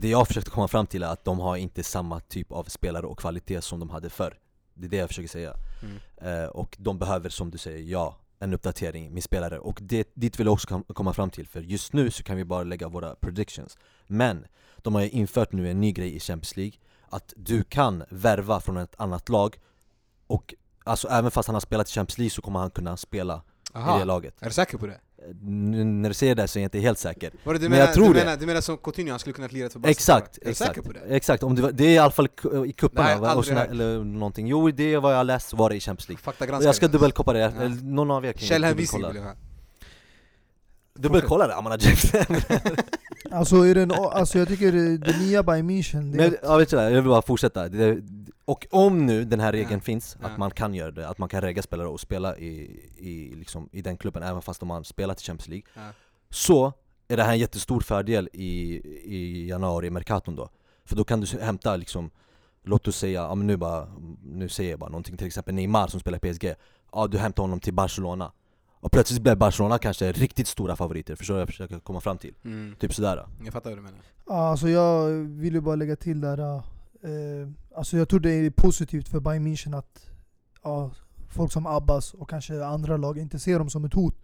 det jag försökte komma fram till är att de har inte samma typ av spelare och kvalitet som de hade förr Det är det jag försöker säga
Mm.
eh, Och de behöver som du säger, ja, en uppdatering med spelare Och det, dit vill jag också kom- komma fram till, för just nu så kan vi bara lägga våra predictions. Men, de har ju infört nu en ny grej i Champions League Att du kan värva från ett annat lag och alltså även fast han har spelat i Champions League så kommer han kunna spela i det
Aha,
laget.
Är du säker på det?
Nu när du säger det så är jag inte helt säker
Var det du
Men
menar,
jag tror
du
det.
Menar, du menar som Coutinho, han skulle kunna lira för Barca?
Exakt,
Är du
exakt,
säker på det?
exakt, om det, var, det är i alla fall i
jag
cuperna va? såna, eller någonting Jo det är vad jag läst var det i Champions League
Faktagranska
Jag ska
det.
dubbelkolla det,
Ja.
någon av er kan
Källhänvisning
dubbelkolla
vill jag ha.
Dubbelkolla det Amanda Jackson
Alltså, är det en, alltså jag tycker det, nya Bayern München, det är
Men ja, vet du, vad, jag vill bara fortsätta det, Och om nu den här regeln
Ja.
finns,
Ja.
att man kan göra det, att man kan regga spelare och spela i, i, liksom, i den klubben även fast de har spelat i Champions League
Ja.
Så är det här en jättestor fördel i, i januari, Mercaton då För då kan du hämta liksom, låt oss säga, ja, men nu, bara, nu säger jag bara någonting, till exempel Neymar som spelar i PSG Ja du hämtar honom till Barcelona Och plötsligt blir Barcelona kanske riktigt stora favoriter, förstår du vad jag försöker komma fram till?
Mm.
Typ sådär
Jag fattar vad du menar.
Ja, alltså jag vill ju bara lägga till där. Eh, alltså jag tror det är positivt för Bayern München att ja, folk som Abbas och kanske andra lag inte ser dem som ett hot.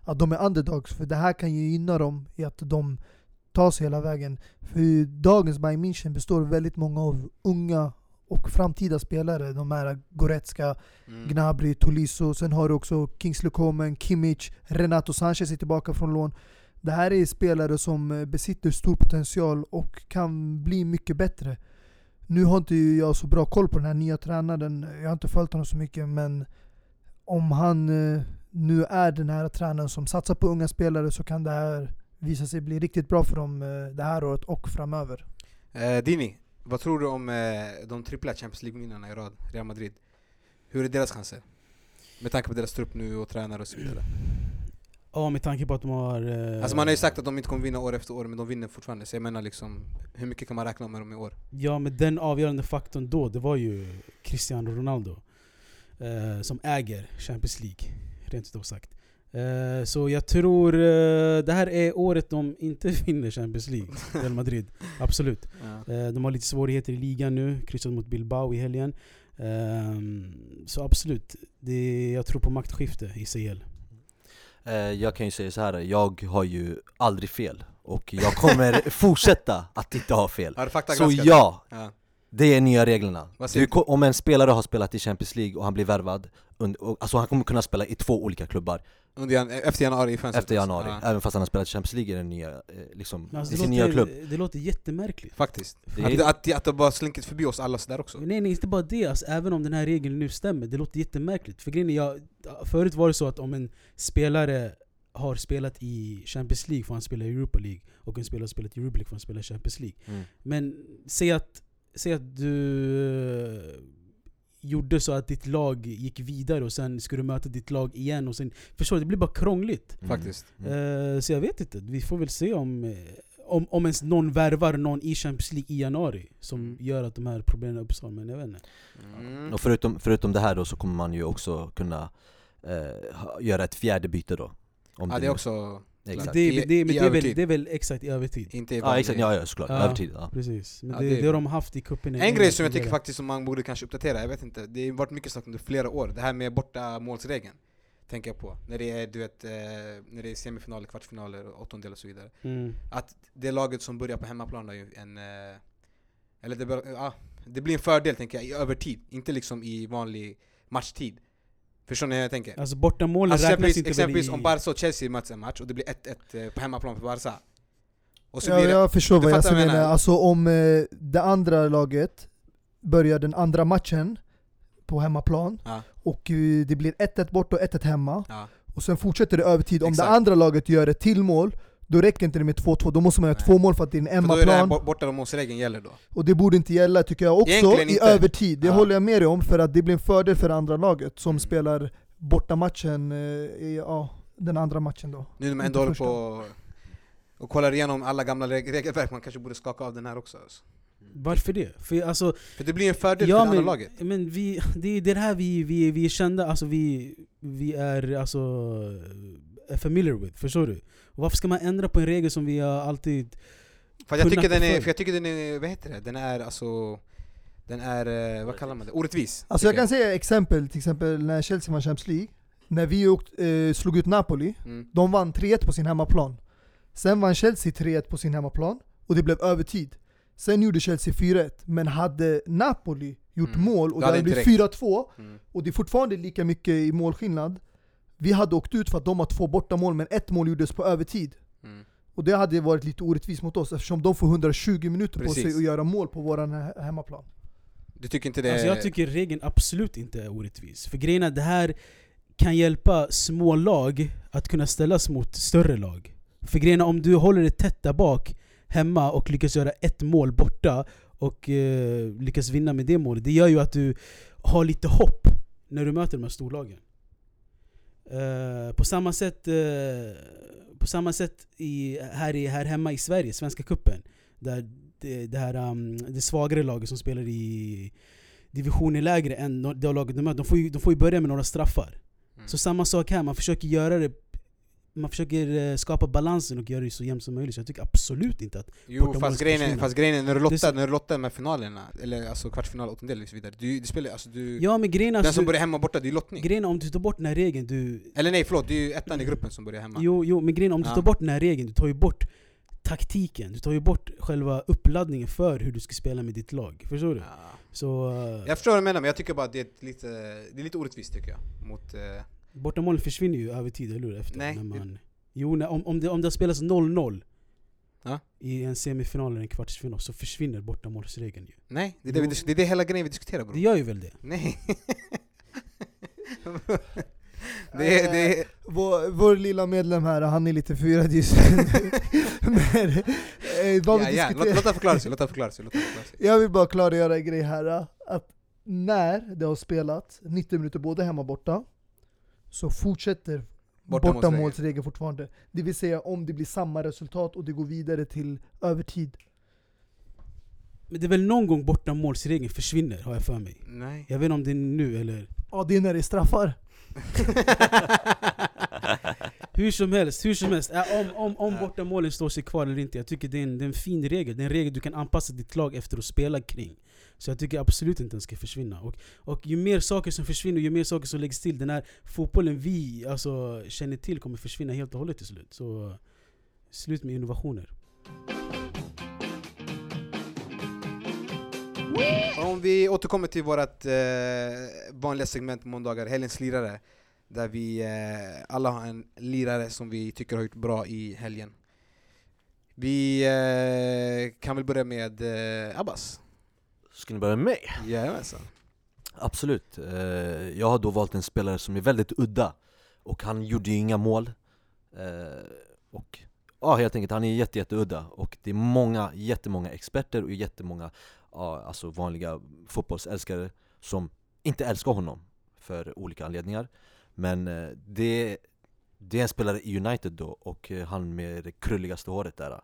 Att de är underdogs, för det här kan ju gynna dem i att de tar sig hela vägen. För dagens Bayern München består väldigt många av unga och framtida spelare. De här Goretzka,
Mm.
Gnabry, Tolisso, sen har du också Kingsley Coman, Kimmich, Renato Sanchez är tillbaka från lån. Det här är spelare som eh, besitter stor potential och kan bli mycket bättre. Nu har inte jag så bra koll på den här nya tränaren, jag har inte följt honom så mycket men om han eh, nu är den här tränaren som satsar på unga spelare så kan det här visa sig bli riktigt bra för dem eh, det här året och framöver.
Eh, Dini, vad tror du om eh, de trippla Champions League-vinnarna i rad, Real Madrid? Hur är deras chanser? Med tanke på deras trupp nu och tränare och så vidare.
Ja, med tanke på att de har... eh,
Alltså man har ju sagt att de inte kommer vinna år efter år, men de vinner fortfarande. Så jag menar liksom, hur mycket kan man räkna med dem i år?
Ja, men den avgörande faktorn då, det var ju Cristiano Ronaldo. Eh, som äger Champions League, rent utav sagt. Eh, så jag tror eh, det här är året de inte vinner Champions League, Real Madrid. Absolut. Eh, de har lite svårigheter i ligan nu, kryssat mot Bilbao i helgen. Ehm, så absolut, det, jag tror på maktskifte i CL.
Eh, Jag kan ju säga så här. jag har ju aldrig fel Och jag kommer fortsätta att inte ha fel Så ja. Det är nya reglerna du, Om en spelare har spelat i Champions League och han blir värvad und- och, Alltså han kommer kunna spela i två olika klubbar
Under efter januari i fönstret?
efter januari
Ja,
Även fast han har spelat i Champions League i den nya, eh, liksom,
alltså,
i
det,
sin nya klubb
låter, det låter jättemärkligt.
faktiskt.
Det
Att, att, att det bara slinkit förbi oss alla sådär också.
Nej nej, inte bara det. Alltså, även om den här regeln nu stämmer, det låter jättemärkligt. För grejen är, jag, förut var det så att om en spelare har spelat i Champions League får han spela i Europa League. Och en spelare har spelat i Europa League får han spela i Champions League.
mm.
Men säg att, säg att du eh, gjorde så att ditt lag gick vidare och sen ska du möta ditt lag igen och sen... Förstår du? Det blir bara krångligt.
Mm.
Faktiskt.
Mm.
Eh, så jag vet inte, vi får väl se om, eh, om, om ens någon värvar någon i Champions League i januari som
Mm.
gör att de här problemen uppstår, men jag vet inte.
Mm.
Och förutom, förutom det här då så kommer man ju också kunna eh, göra ett fjärde byte då om
Ja det
nu-
är också,
Exakt.
Det, är väl,
övertid.
det är väl exakt i övertid.
inte i
Ja exakt, ja, ja såklart,
Ja.
övertid ja.
Precis. Men
Ja,
det,
det är
det, har de haft i cupen
En grej som jag tycker faktiskt som man borde kanske uppdatera, jag vet inte, det har varit mycket sagt under flera år, det här med borta målsregeln Tänker jag på, när det är du vet, eh, när det är semifinaler, kvartsfinaler, åttondel och så vidare
Mm.
Att det laget som börjar på hemmaplan har ju en, eh, eller det, bör, ja, det blir en fördel tänker jag, i övertid, inte liksom i vanlig matchtid Förstår ni hur jag tänker?
Alltså bortamålen
Alltså
räknas
exempelvis,
inte
exempelvis
i...
om Barca och Chelsea möts en match och det blir 1-1 eh, på hemmaplan för Barca Och så
Ja,
blir det,
jag förstår vad jag menar.
menar.
Alltså om eh, det andra laget börjar den andra matchen på hemmaplan
Ja.
och eh, det blir 1-1 borta och 1-1 hemma
ja,
och sen fortsätter det övertid. Om
Exakt.
det andra laget gör ett till mål, då räcker inte det med 2-2, då måste man göra två mål för att det är en hemmaplan.
bort- borta målsregeln gäller då
Och det borde inte gälla tycker jag också
Egentligen
i
inte.
övertid. Det
Ja.
håller jag med dig om, för att det blir en fördel för det andra laget som
Mm.
spelar bortamatchen eh, i ja, den andra matchen då.
Nu när man ändå håller på och kollar igenom alla gamla reg- regelverk, man kanske borde skaka av den här också alltså.
Varför det? För alltså,
För det blir en fördel
ja
för det andra
men,
laget
men vi, det är det här vi, vi, vi är kända, alltså vi, vi är alltså är familiar with, förstår du? Och varför ska man ändra på en regel som vi har alltid...
För jag, tycker den är, för jag tycker den är, vad heter det? Den är alltså Den är, eh, vad kallar man det? Orättvis
Alltså jag kan säga exempel, till exempel när Chelsea vann Champions League. När vi åkt, eh, slog ut Napoli,
mm.
de vann 3-1 på sin hemmaplan. Sen vann Chelsea 3-1 på sin hemmaplan, och det blev övertid. Sen gjorde Chelsea 4-1, men hade Napoli gjort
Mm.
mål och
Då
det
hade
blivit 4-2
Mm.
och det är fortfarande lika mycket i målskillnad. Vi hade åkt ut för att de har två bortamål men ett mål gjordes på övertid.
Mm.
Och det hade varit lite orättvist mot oss eftersom de får 120 minuter på
Precis.
sig att göra mål på våran he- hemmaplan.
Du tycker inte det...
Alltså jag tycker regeln absolut inte är orättvis. För grejen är det här kan hjälpa små lag att kunna ställas mot större lag. För grejen är om du håller det tätt där bak hemma och lyckas göra ett mål borta och eh, lyckas vinna med det målet, det gör ju att du har lite hopp när du möter de här storlagen. Eh, på samma sätt, eh, på samma sätt i, här, i, här hemma i Sverige, Svenska Kuppen där det, det, här, um, det svagare laget som spelar i divisioner lägre än det laget de möter, de får, ju, de får ju börja med några straffar.
Mm.
Så samma sak här, man försöker göra det man försöker eh, skapa balansen och göra det så jämnt som möjligt. Så jag tycker absolut inte att...
Jo fast grejen, fast grejen är när du lottar, när du lottar med finalerna, eller alltså kvartsfinal, åttondel och så vidare Du, du spelar alltså du...
Ja men grejen
den
alltså,
som börjar hemma och borta, det är lottning
grejen om du tar bort den här regeln, du...
Eller nej förlåt, det är ju ettan i gruppen som börjar hemma
Jo, jo men grejen om du
Ja.
tar bort den här regeln, du tar ju bort taktiken. Du tar ju bort själva uppladdningen för hur du ska spela med ditt lag. Förstår du?
ja.
Så... eh,
Jag förstår vad du menar men jag tycker bara att det är lite, det är lite orättvist tycker jag mot... Eh,
Bortamålen försvinner ju över tid, eller hur? Efter,
Nej,
När
det-
man, jo, när, om, om, det, om det spelas 0-0
Ja.
i en semifinal eller en kvartsfinal så försvinner bortamålsregeln ju.
nej, det är det, vi, det är det hela grejen vi diskuterar
Det
bror
gör ju väl det?
Nej det, är, det är,
Vår, vår lilla medlem här, han är lite förvirrad just nu. Men, eh, vad vi
ja, ja. Låt, låt han förklara sig, låt han förklara sig, låt han förklara sig.
Jag vill bara klargöra en grej här. Att när det har spelat 90 minuter både hemma och borta, så fortsätter
Bortamålsregeln.
fortfarande. Det vill säga om det blir samma resultat och det går vidare till övertid.
Men det är väl någon gång bortamålsregeln försvinner, har jag för mig.
Nej
Jag vet inte om det är nu eller...
Ja, det är när det är straffar.
Hur som helst, hur som helst. Äh, om, om, om bortamålen står sig kvar eller inte, jag tycker det är, en, det är en fin regel. Det är en regel du kan anpassa ditt lag efter att spela kring. Så jag tycker absolut inte den ska försvinna. Och, och ju mer saker som försvinner, ju mer saker som läggs till, den här fotbollen vi alltså, känner till kommer försvinna helt och hållet till slut. Så slut med innovationer.
Om vi återkommer till vårt eh, vanliga segment måndagar, helgens lirare Där vi eh, alla har en lirare som vi tycker har gjort bra i helgen Vi eh, kan väl börja med eh, Abbas?
Ska ni börja med mig?
Jajamensan
Absolut. Eh, Jag har då valt en spelare som är väldigt udda och han gjorde ju inga mål. Eh, Och ja, helt enkelt, han är jätte, jätteudda och det är många, jättemånga experter och jättemånga ja, alltså vanliga fotbollsälskare som inte älskar honom för olika anledningar. Men eh, det, det är en spelare i United då och han med det krulligaste håret där.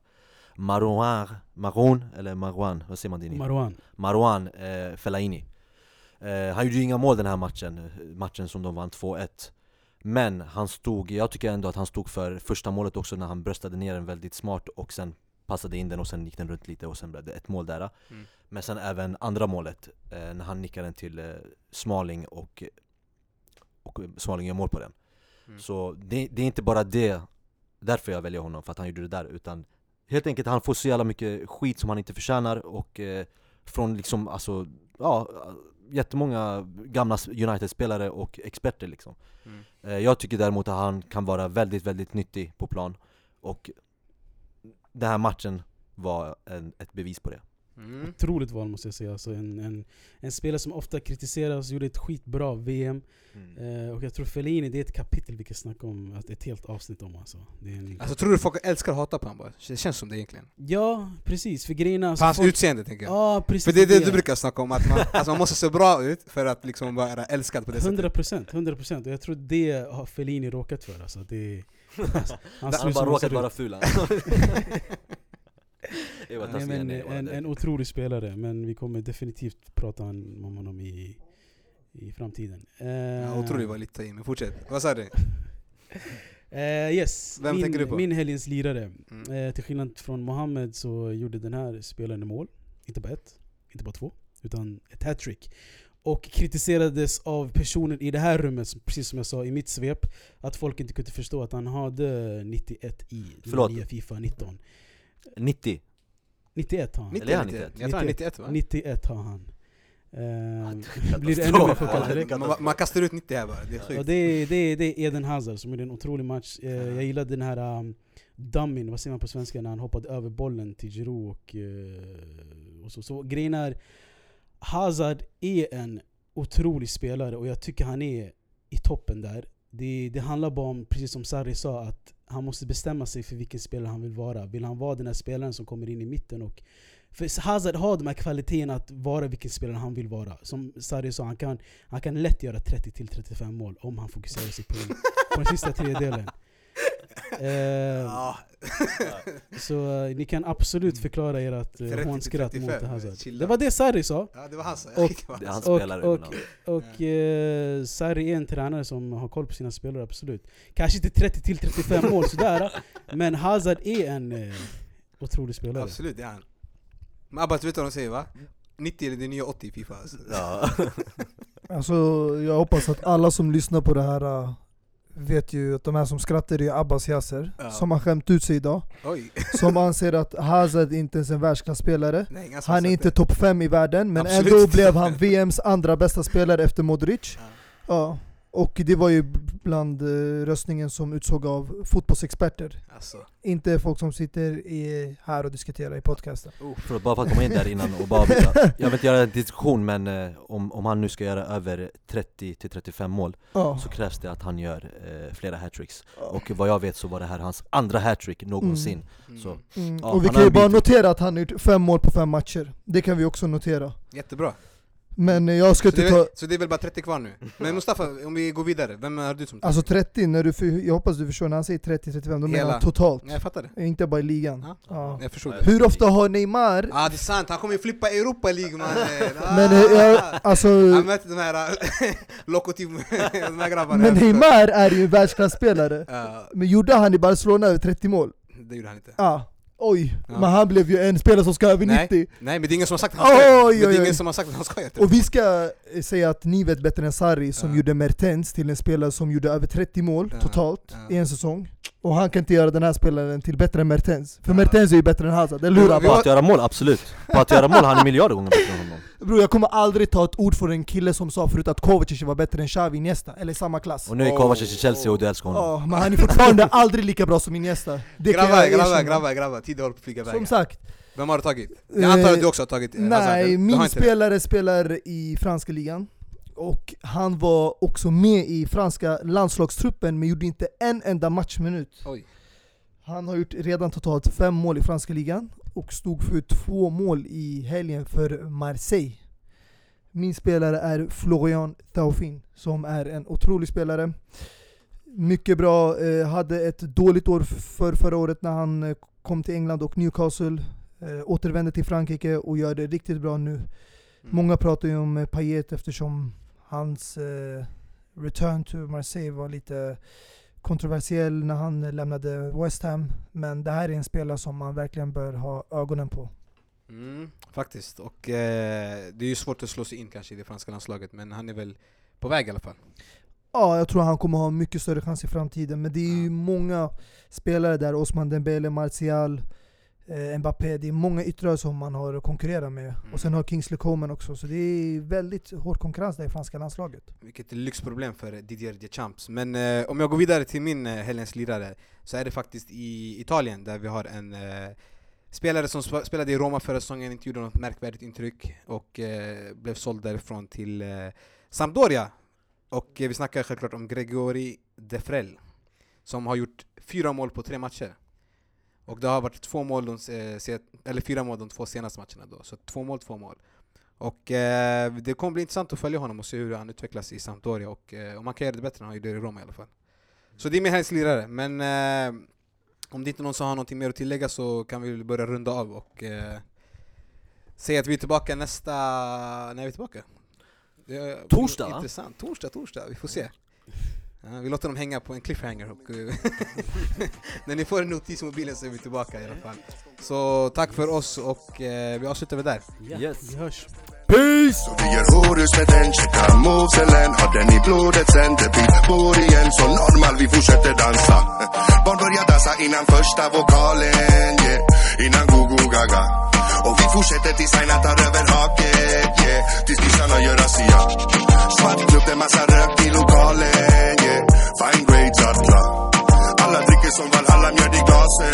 Marouan, Maroon, eller Marouan, vad säger man din?
Marwan.
Marwan eh, Fellaini eh, Han gjorde ju inga mål den här matchen, matchen som de vann 2-1 Men han stod, jag tycker ändå att han stod för första målet också när han bröstade ner den väldigt smart och sen passade in den och sen gick den runt lite och sen blev det ett mål där
Mm.
Men sen även andra målet, eh, när han nickade den till eh, Smalling och, och Smalling gör mål på den
Mm.
Så det, det är inte bara det, därför jag väljer honom, för att han gjorde det där utan Helt enkelt, han får så jävla mycket skit som han inte förtjänar och eh, från liksom, alltså, ja, jättemånga gamla United-spelare och experter liksom
Mm.
eh, Jag tycker däremot att han kan vara väldigt, väldigt nyttig på plan och den här matchen var en, ett bevis på det
Mm.
Otroligt val måste jag säga. Alltså en, en, en spelare som ofta kritiseras, gjorde ett skitbra VM. Eh, och jag tror Fellini, det är ett kapitel vi kan snacka om, att ett helt avsnitt om alltså. Det är en,
Alltså tror du folk älskar att hata på honom bara? Det känns som det egentligen
ja, precis. För grejerna...
På
Alltså,
hans
folk-
utseende tänker jag
Ja, precis.
För det är det du brukar snacka om, att man, alltså man måste se bra ut för att liksom vara älskad på det sättet
100%, 100% och jag tror det har Fellini råkat för alltså. Det, han
Han har bara råkat vara ful. Det
Nej, men, en, en otrolig spelare, men vi kommer definitivt prata om om honom i, i framtiden. Eh,
Ja, otroligt var lite i, men fortsätt. Vad sa du?
eh, yes,
Vem
min,
tänker du på?
min helgens lirare.
Mm.
Eh, till skillnad från Mohammed så gjorde den här spelaren mål. Inte bara ett, inte bara två, utan ett hattrick. Och kritiserades av personer i det här rummet, som- precis som jag sa i mitt svep, att folk inte kunde förstå att han hade 91 i
Förlåt.
nya Fifa 19.
90,
91 har han.
90,
Eller är han
91?
91?
Jag tror han är 91 va?
91 har han. Eh, blir det ännu mer chockad?
Man, man kastar ut 90 här bara, det är
Ja,
sjukt.
det, är, det, är, det är Eden Hazard som gjorde en otrolig match. Eh, Jag gillade den här um, dummin, vad säger man på svenska, när han hoppade över bollen till Giroud och, eh, och så. Så grejen är, Hazard är en otrolig spelare och jag tycker han är i toppen där. Det, det handlar bara om, precis som Sarri sa, att han måste bestämma sig för vilken spelare han vill vara. Vill han vara den här spelaren som kommer in i mitten och för Hazard har de här kvaliteterna att vara vilken spelare han vill vara. Som Sarri sa, han kan, han kan lätt göra 30-35 mål om han fokuserar sig på, på den sista tredjedelen. Eh,
Ja.
så eh, ni kan absolut förklara ert
30
hånskratt
till
mot
35,
Hazard.
chilla.
Det var det Sarri sa.
ja, det var han som...
Och-
Det
Och,
spelare
och,
ibland.
och eh, Sarri är en tränare som har koll på sina spelare, absolut. Kanske inte 30-35 mål sådär, men Hazard är en eh, otrolig spelare.
Absolut, det är han. Men Abbas, vet du vad de säger va? 90 är det nya 80 i Fifa alltså.
Ja.
Alltså, jag hoppas att alla som lyssnar på det här äh, vet ju att de här som skrattar är Abbas Yasser,
Ja.
som har skämt ut sig idag.
Oj.
Som anser att Hazard inte ens är en världsklasspelare.
Nej, som
Han är
har
inte topp 5 i världen, men
Absolut
ändå blev han VMs andra bästa spelare efter Modric.
Ja.
Ja. Och det var ju bland eh, röstningen som utsåg av fotbollsexperter.
Alltså,
Inte folk som sitter i, här och diskuterar i podcasten.
För att bara för att komma in där innan och bara byta. Jag vill inte göra en diskussion men eh, om, om han nu ska göra över 30-35 mål
Ja.
så krävs det att han gör eh, flera hattricks Och vad jag vet så var det här hans andra hattrick någonsin
mm.
Så.
Mm.
Ja,
och vi kan ju bara notera att han har gjort fem mål på fem matcher. Det kan vi också notera.
Jättebra.
Men eh, jag ska
Så
inte
är,
ta...
väl- så det är väl bara 30 kvar nu? Men Mustafa, om vi går vidare, vem har du som
Alltså 30, när du, för- jag hoppas du förstår, när han säger 30-35, då menar han totalt.
Jag fattar det.
Inte bara i ligan.
Ja.
Ja.
Jag förstod det.
Hur ofta har Neymar...
Ja ah, det är sant, han kommer ju flippa Europa League mannen! Ah.
Men eh, jag, alltså...
Han möter de här Lokomotiv, de här grabbarna
Men Neymar är ju en världsklasspelare. Men gjorde han i Barcelona över 30 mål?
det gjorde han inte
Ja. Oj,
Ja.
men han blev ju en spelare som ska över
Nej.
90.
Nej men det är ingen som har sagt att han ska
Oj, oj, oj.
ingen som har sagt att han ska det
Och vi ska eh, säga att ni vet bättre än Sarri som
Ja.
gjorde Mertens till en spelare som gjorde över 30 mål
Ja.
totalt i en säsong. Och han kan inte göra den här spelaren till bättre än Mertens. För
Ja.
Mertens är ju bättre än Hazard, eller hur
På att göra mål, absolut På att göra mål, han är miljarder gånger bättre än honom
Bror jag kommer aldrig ta ett ord från en kille som sa förut att Kovacic var bättre än Xavi Iniesta, eller i samma klass.
Och nu är Kovacic i Chelsea och du älskar honom
Ja, men han är fortfarande aldrig lika bra som Iniesta. Det
Grabbar, grabbar, grabbar, grabbar, tiden håller på att flyga iväg
Som sagt,
Vem har du tagit? Jag antar att du också har tagit eh, Hazard,
nej, min spelare spelar i franska ligan. Och han var också med i franska landslagstruppen men gjorde inte en enda matchminut.
Oj.
Han har gjort redan totalt fem mål i franska ligan och stod för två mål i helgen för Marseille. Min spelare är Florian Thaufin som är en otrolig spelare. Mycket bra, eh, hade ett dåligt år för förra året när han eh, kom till England och Newcastle. Eh, återvände till Frankrike och gör det riktigt bra nu.
Mm.
Många pratar ju om eh, Payet eftersom hans eh, return to Marseille var lite kontroversiell när han lämnade West Ham. Men det här är en spelare som man verkligen bör ha ögonen på.
Mm, faktiskt, och eh, det är ju svårt att slå sig in kanske i det franska landslaget men han är väl på väg i alla fall
Ja, jag tror han kommer ha mycket större chans i framtiden. Men det är ju många spelare där, Osman Dembele, Martial, eh, Mbappé. Det är många yttrar som man har att konkurrera med. Och sen har Kingsley Coman också. Så det är väldigt hård konkurrens där i franska landslaget.
Vilket lyxproblem för Didier Deschamps. Men eh, om jag går vidare till min eh, helgens lirare så är det faktiskt i Italien där vi har en eh, spelare som sp- spelade i Roma förra säsongen, inte gjorde något märkvärdigt intryck och eh, blev såld därifrån till eh, Sampdoria. Och vi snackar självklart om Gregori Defrel som har gjort fyra mål på tre matcher. Och det har varit två mål de, eller fyra mål de två senaste matcherna då, så två mål, två mål. Och eh, det kommer bli intressant att följa honom och se hur han utvecklas i Sampdoria och eh, om han kan göra det bättre än han gjorde i Roma i alla fall. Så det är min helst lirare, men eh, om det inte är någon som har något mer att tillägga så kan vi börja runda av och eh, säga att vi är tillbaka nästa... När är vi tillbaka?
Torsdag?
Intressant. Torsdag, torsdag. Vi får se. Ja, vi låter dem hänga på en cliffhanger och när ni får en notis i mobilen så är vi tillbaka i alla fall. Så tack för oss och eh, vi avslutar väl där.
Ja,
Yes.
vi hörs.
Peace!
Så vi gör horus med den, checkar movesen Har den i blodet sen det blir bor igen Så normal, vi fortsätter dansa Barn börjar dansa innan första vokalen yeah. Innan go-go gaga Och vi fortsätter tills Aina tar över haket yeah. Tills nissarna gör razzia Svart klubb, det är massa rök i lokalen yeah. Fine grades, alla alla dricker som Valhalla, mjöd i glasen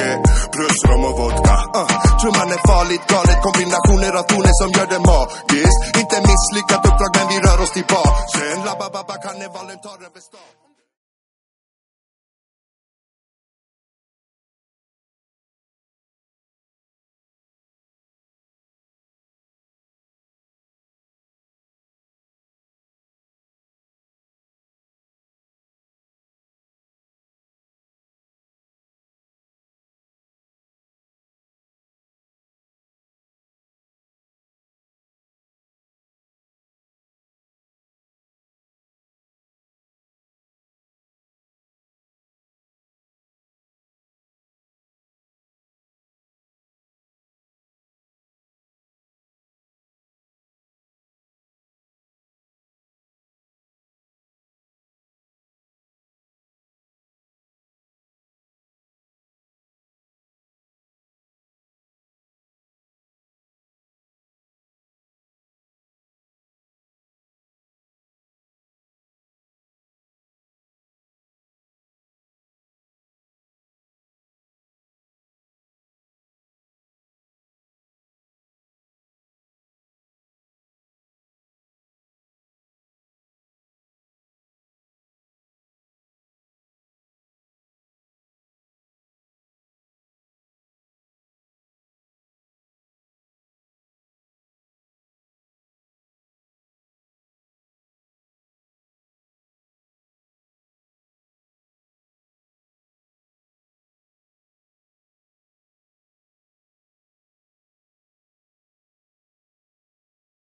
yeah. Plus rom och vodka uh. Trumman är farligt galet, kombinationer av toner som gör det magiskt Inte misslyckat uppdrag men vi rör oss till basen Labba-babba, karnevalen tar över stan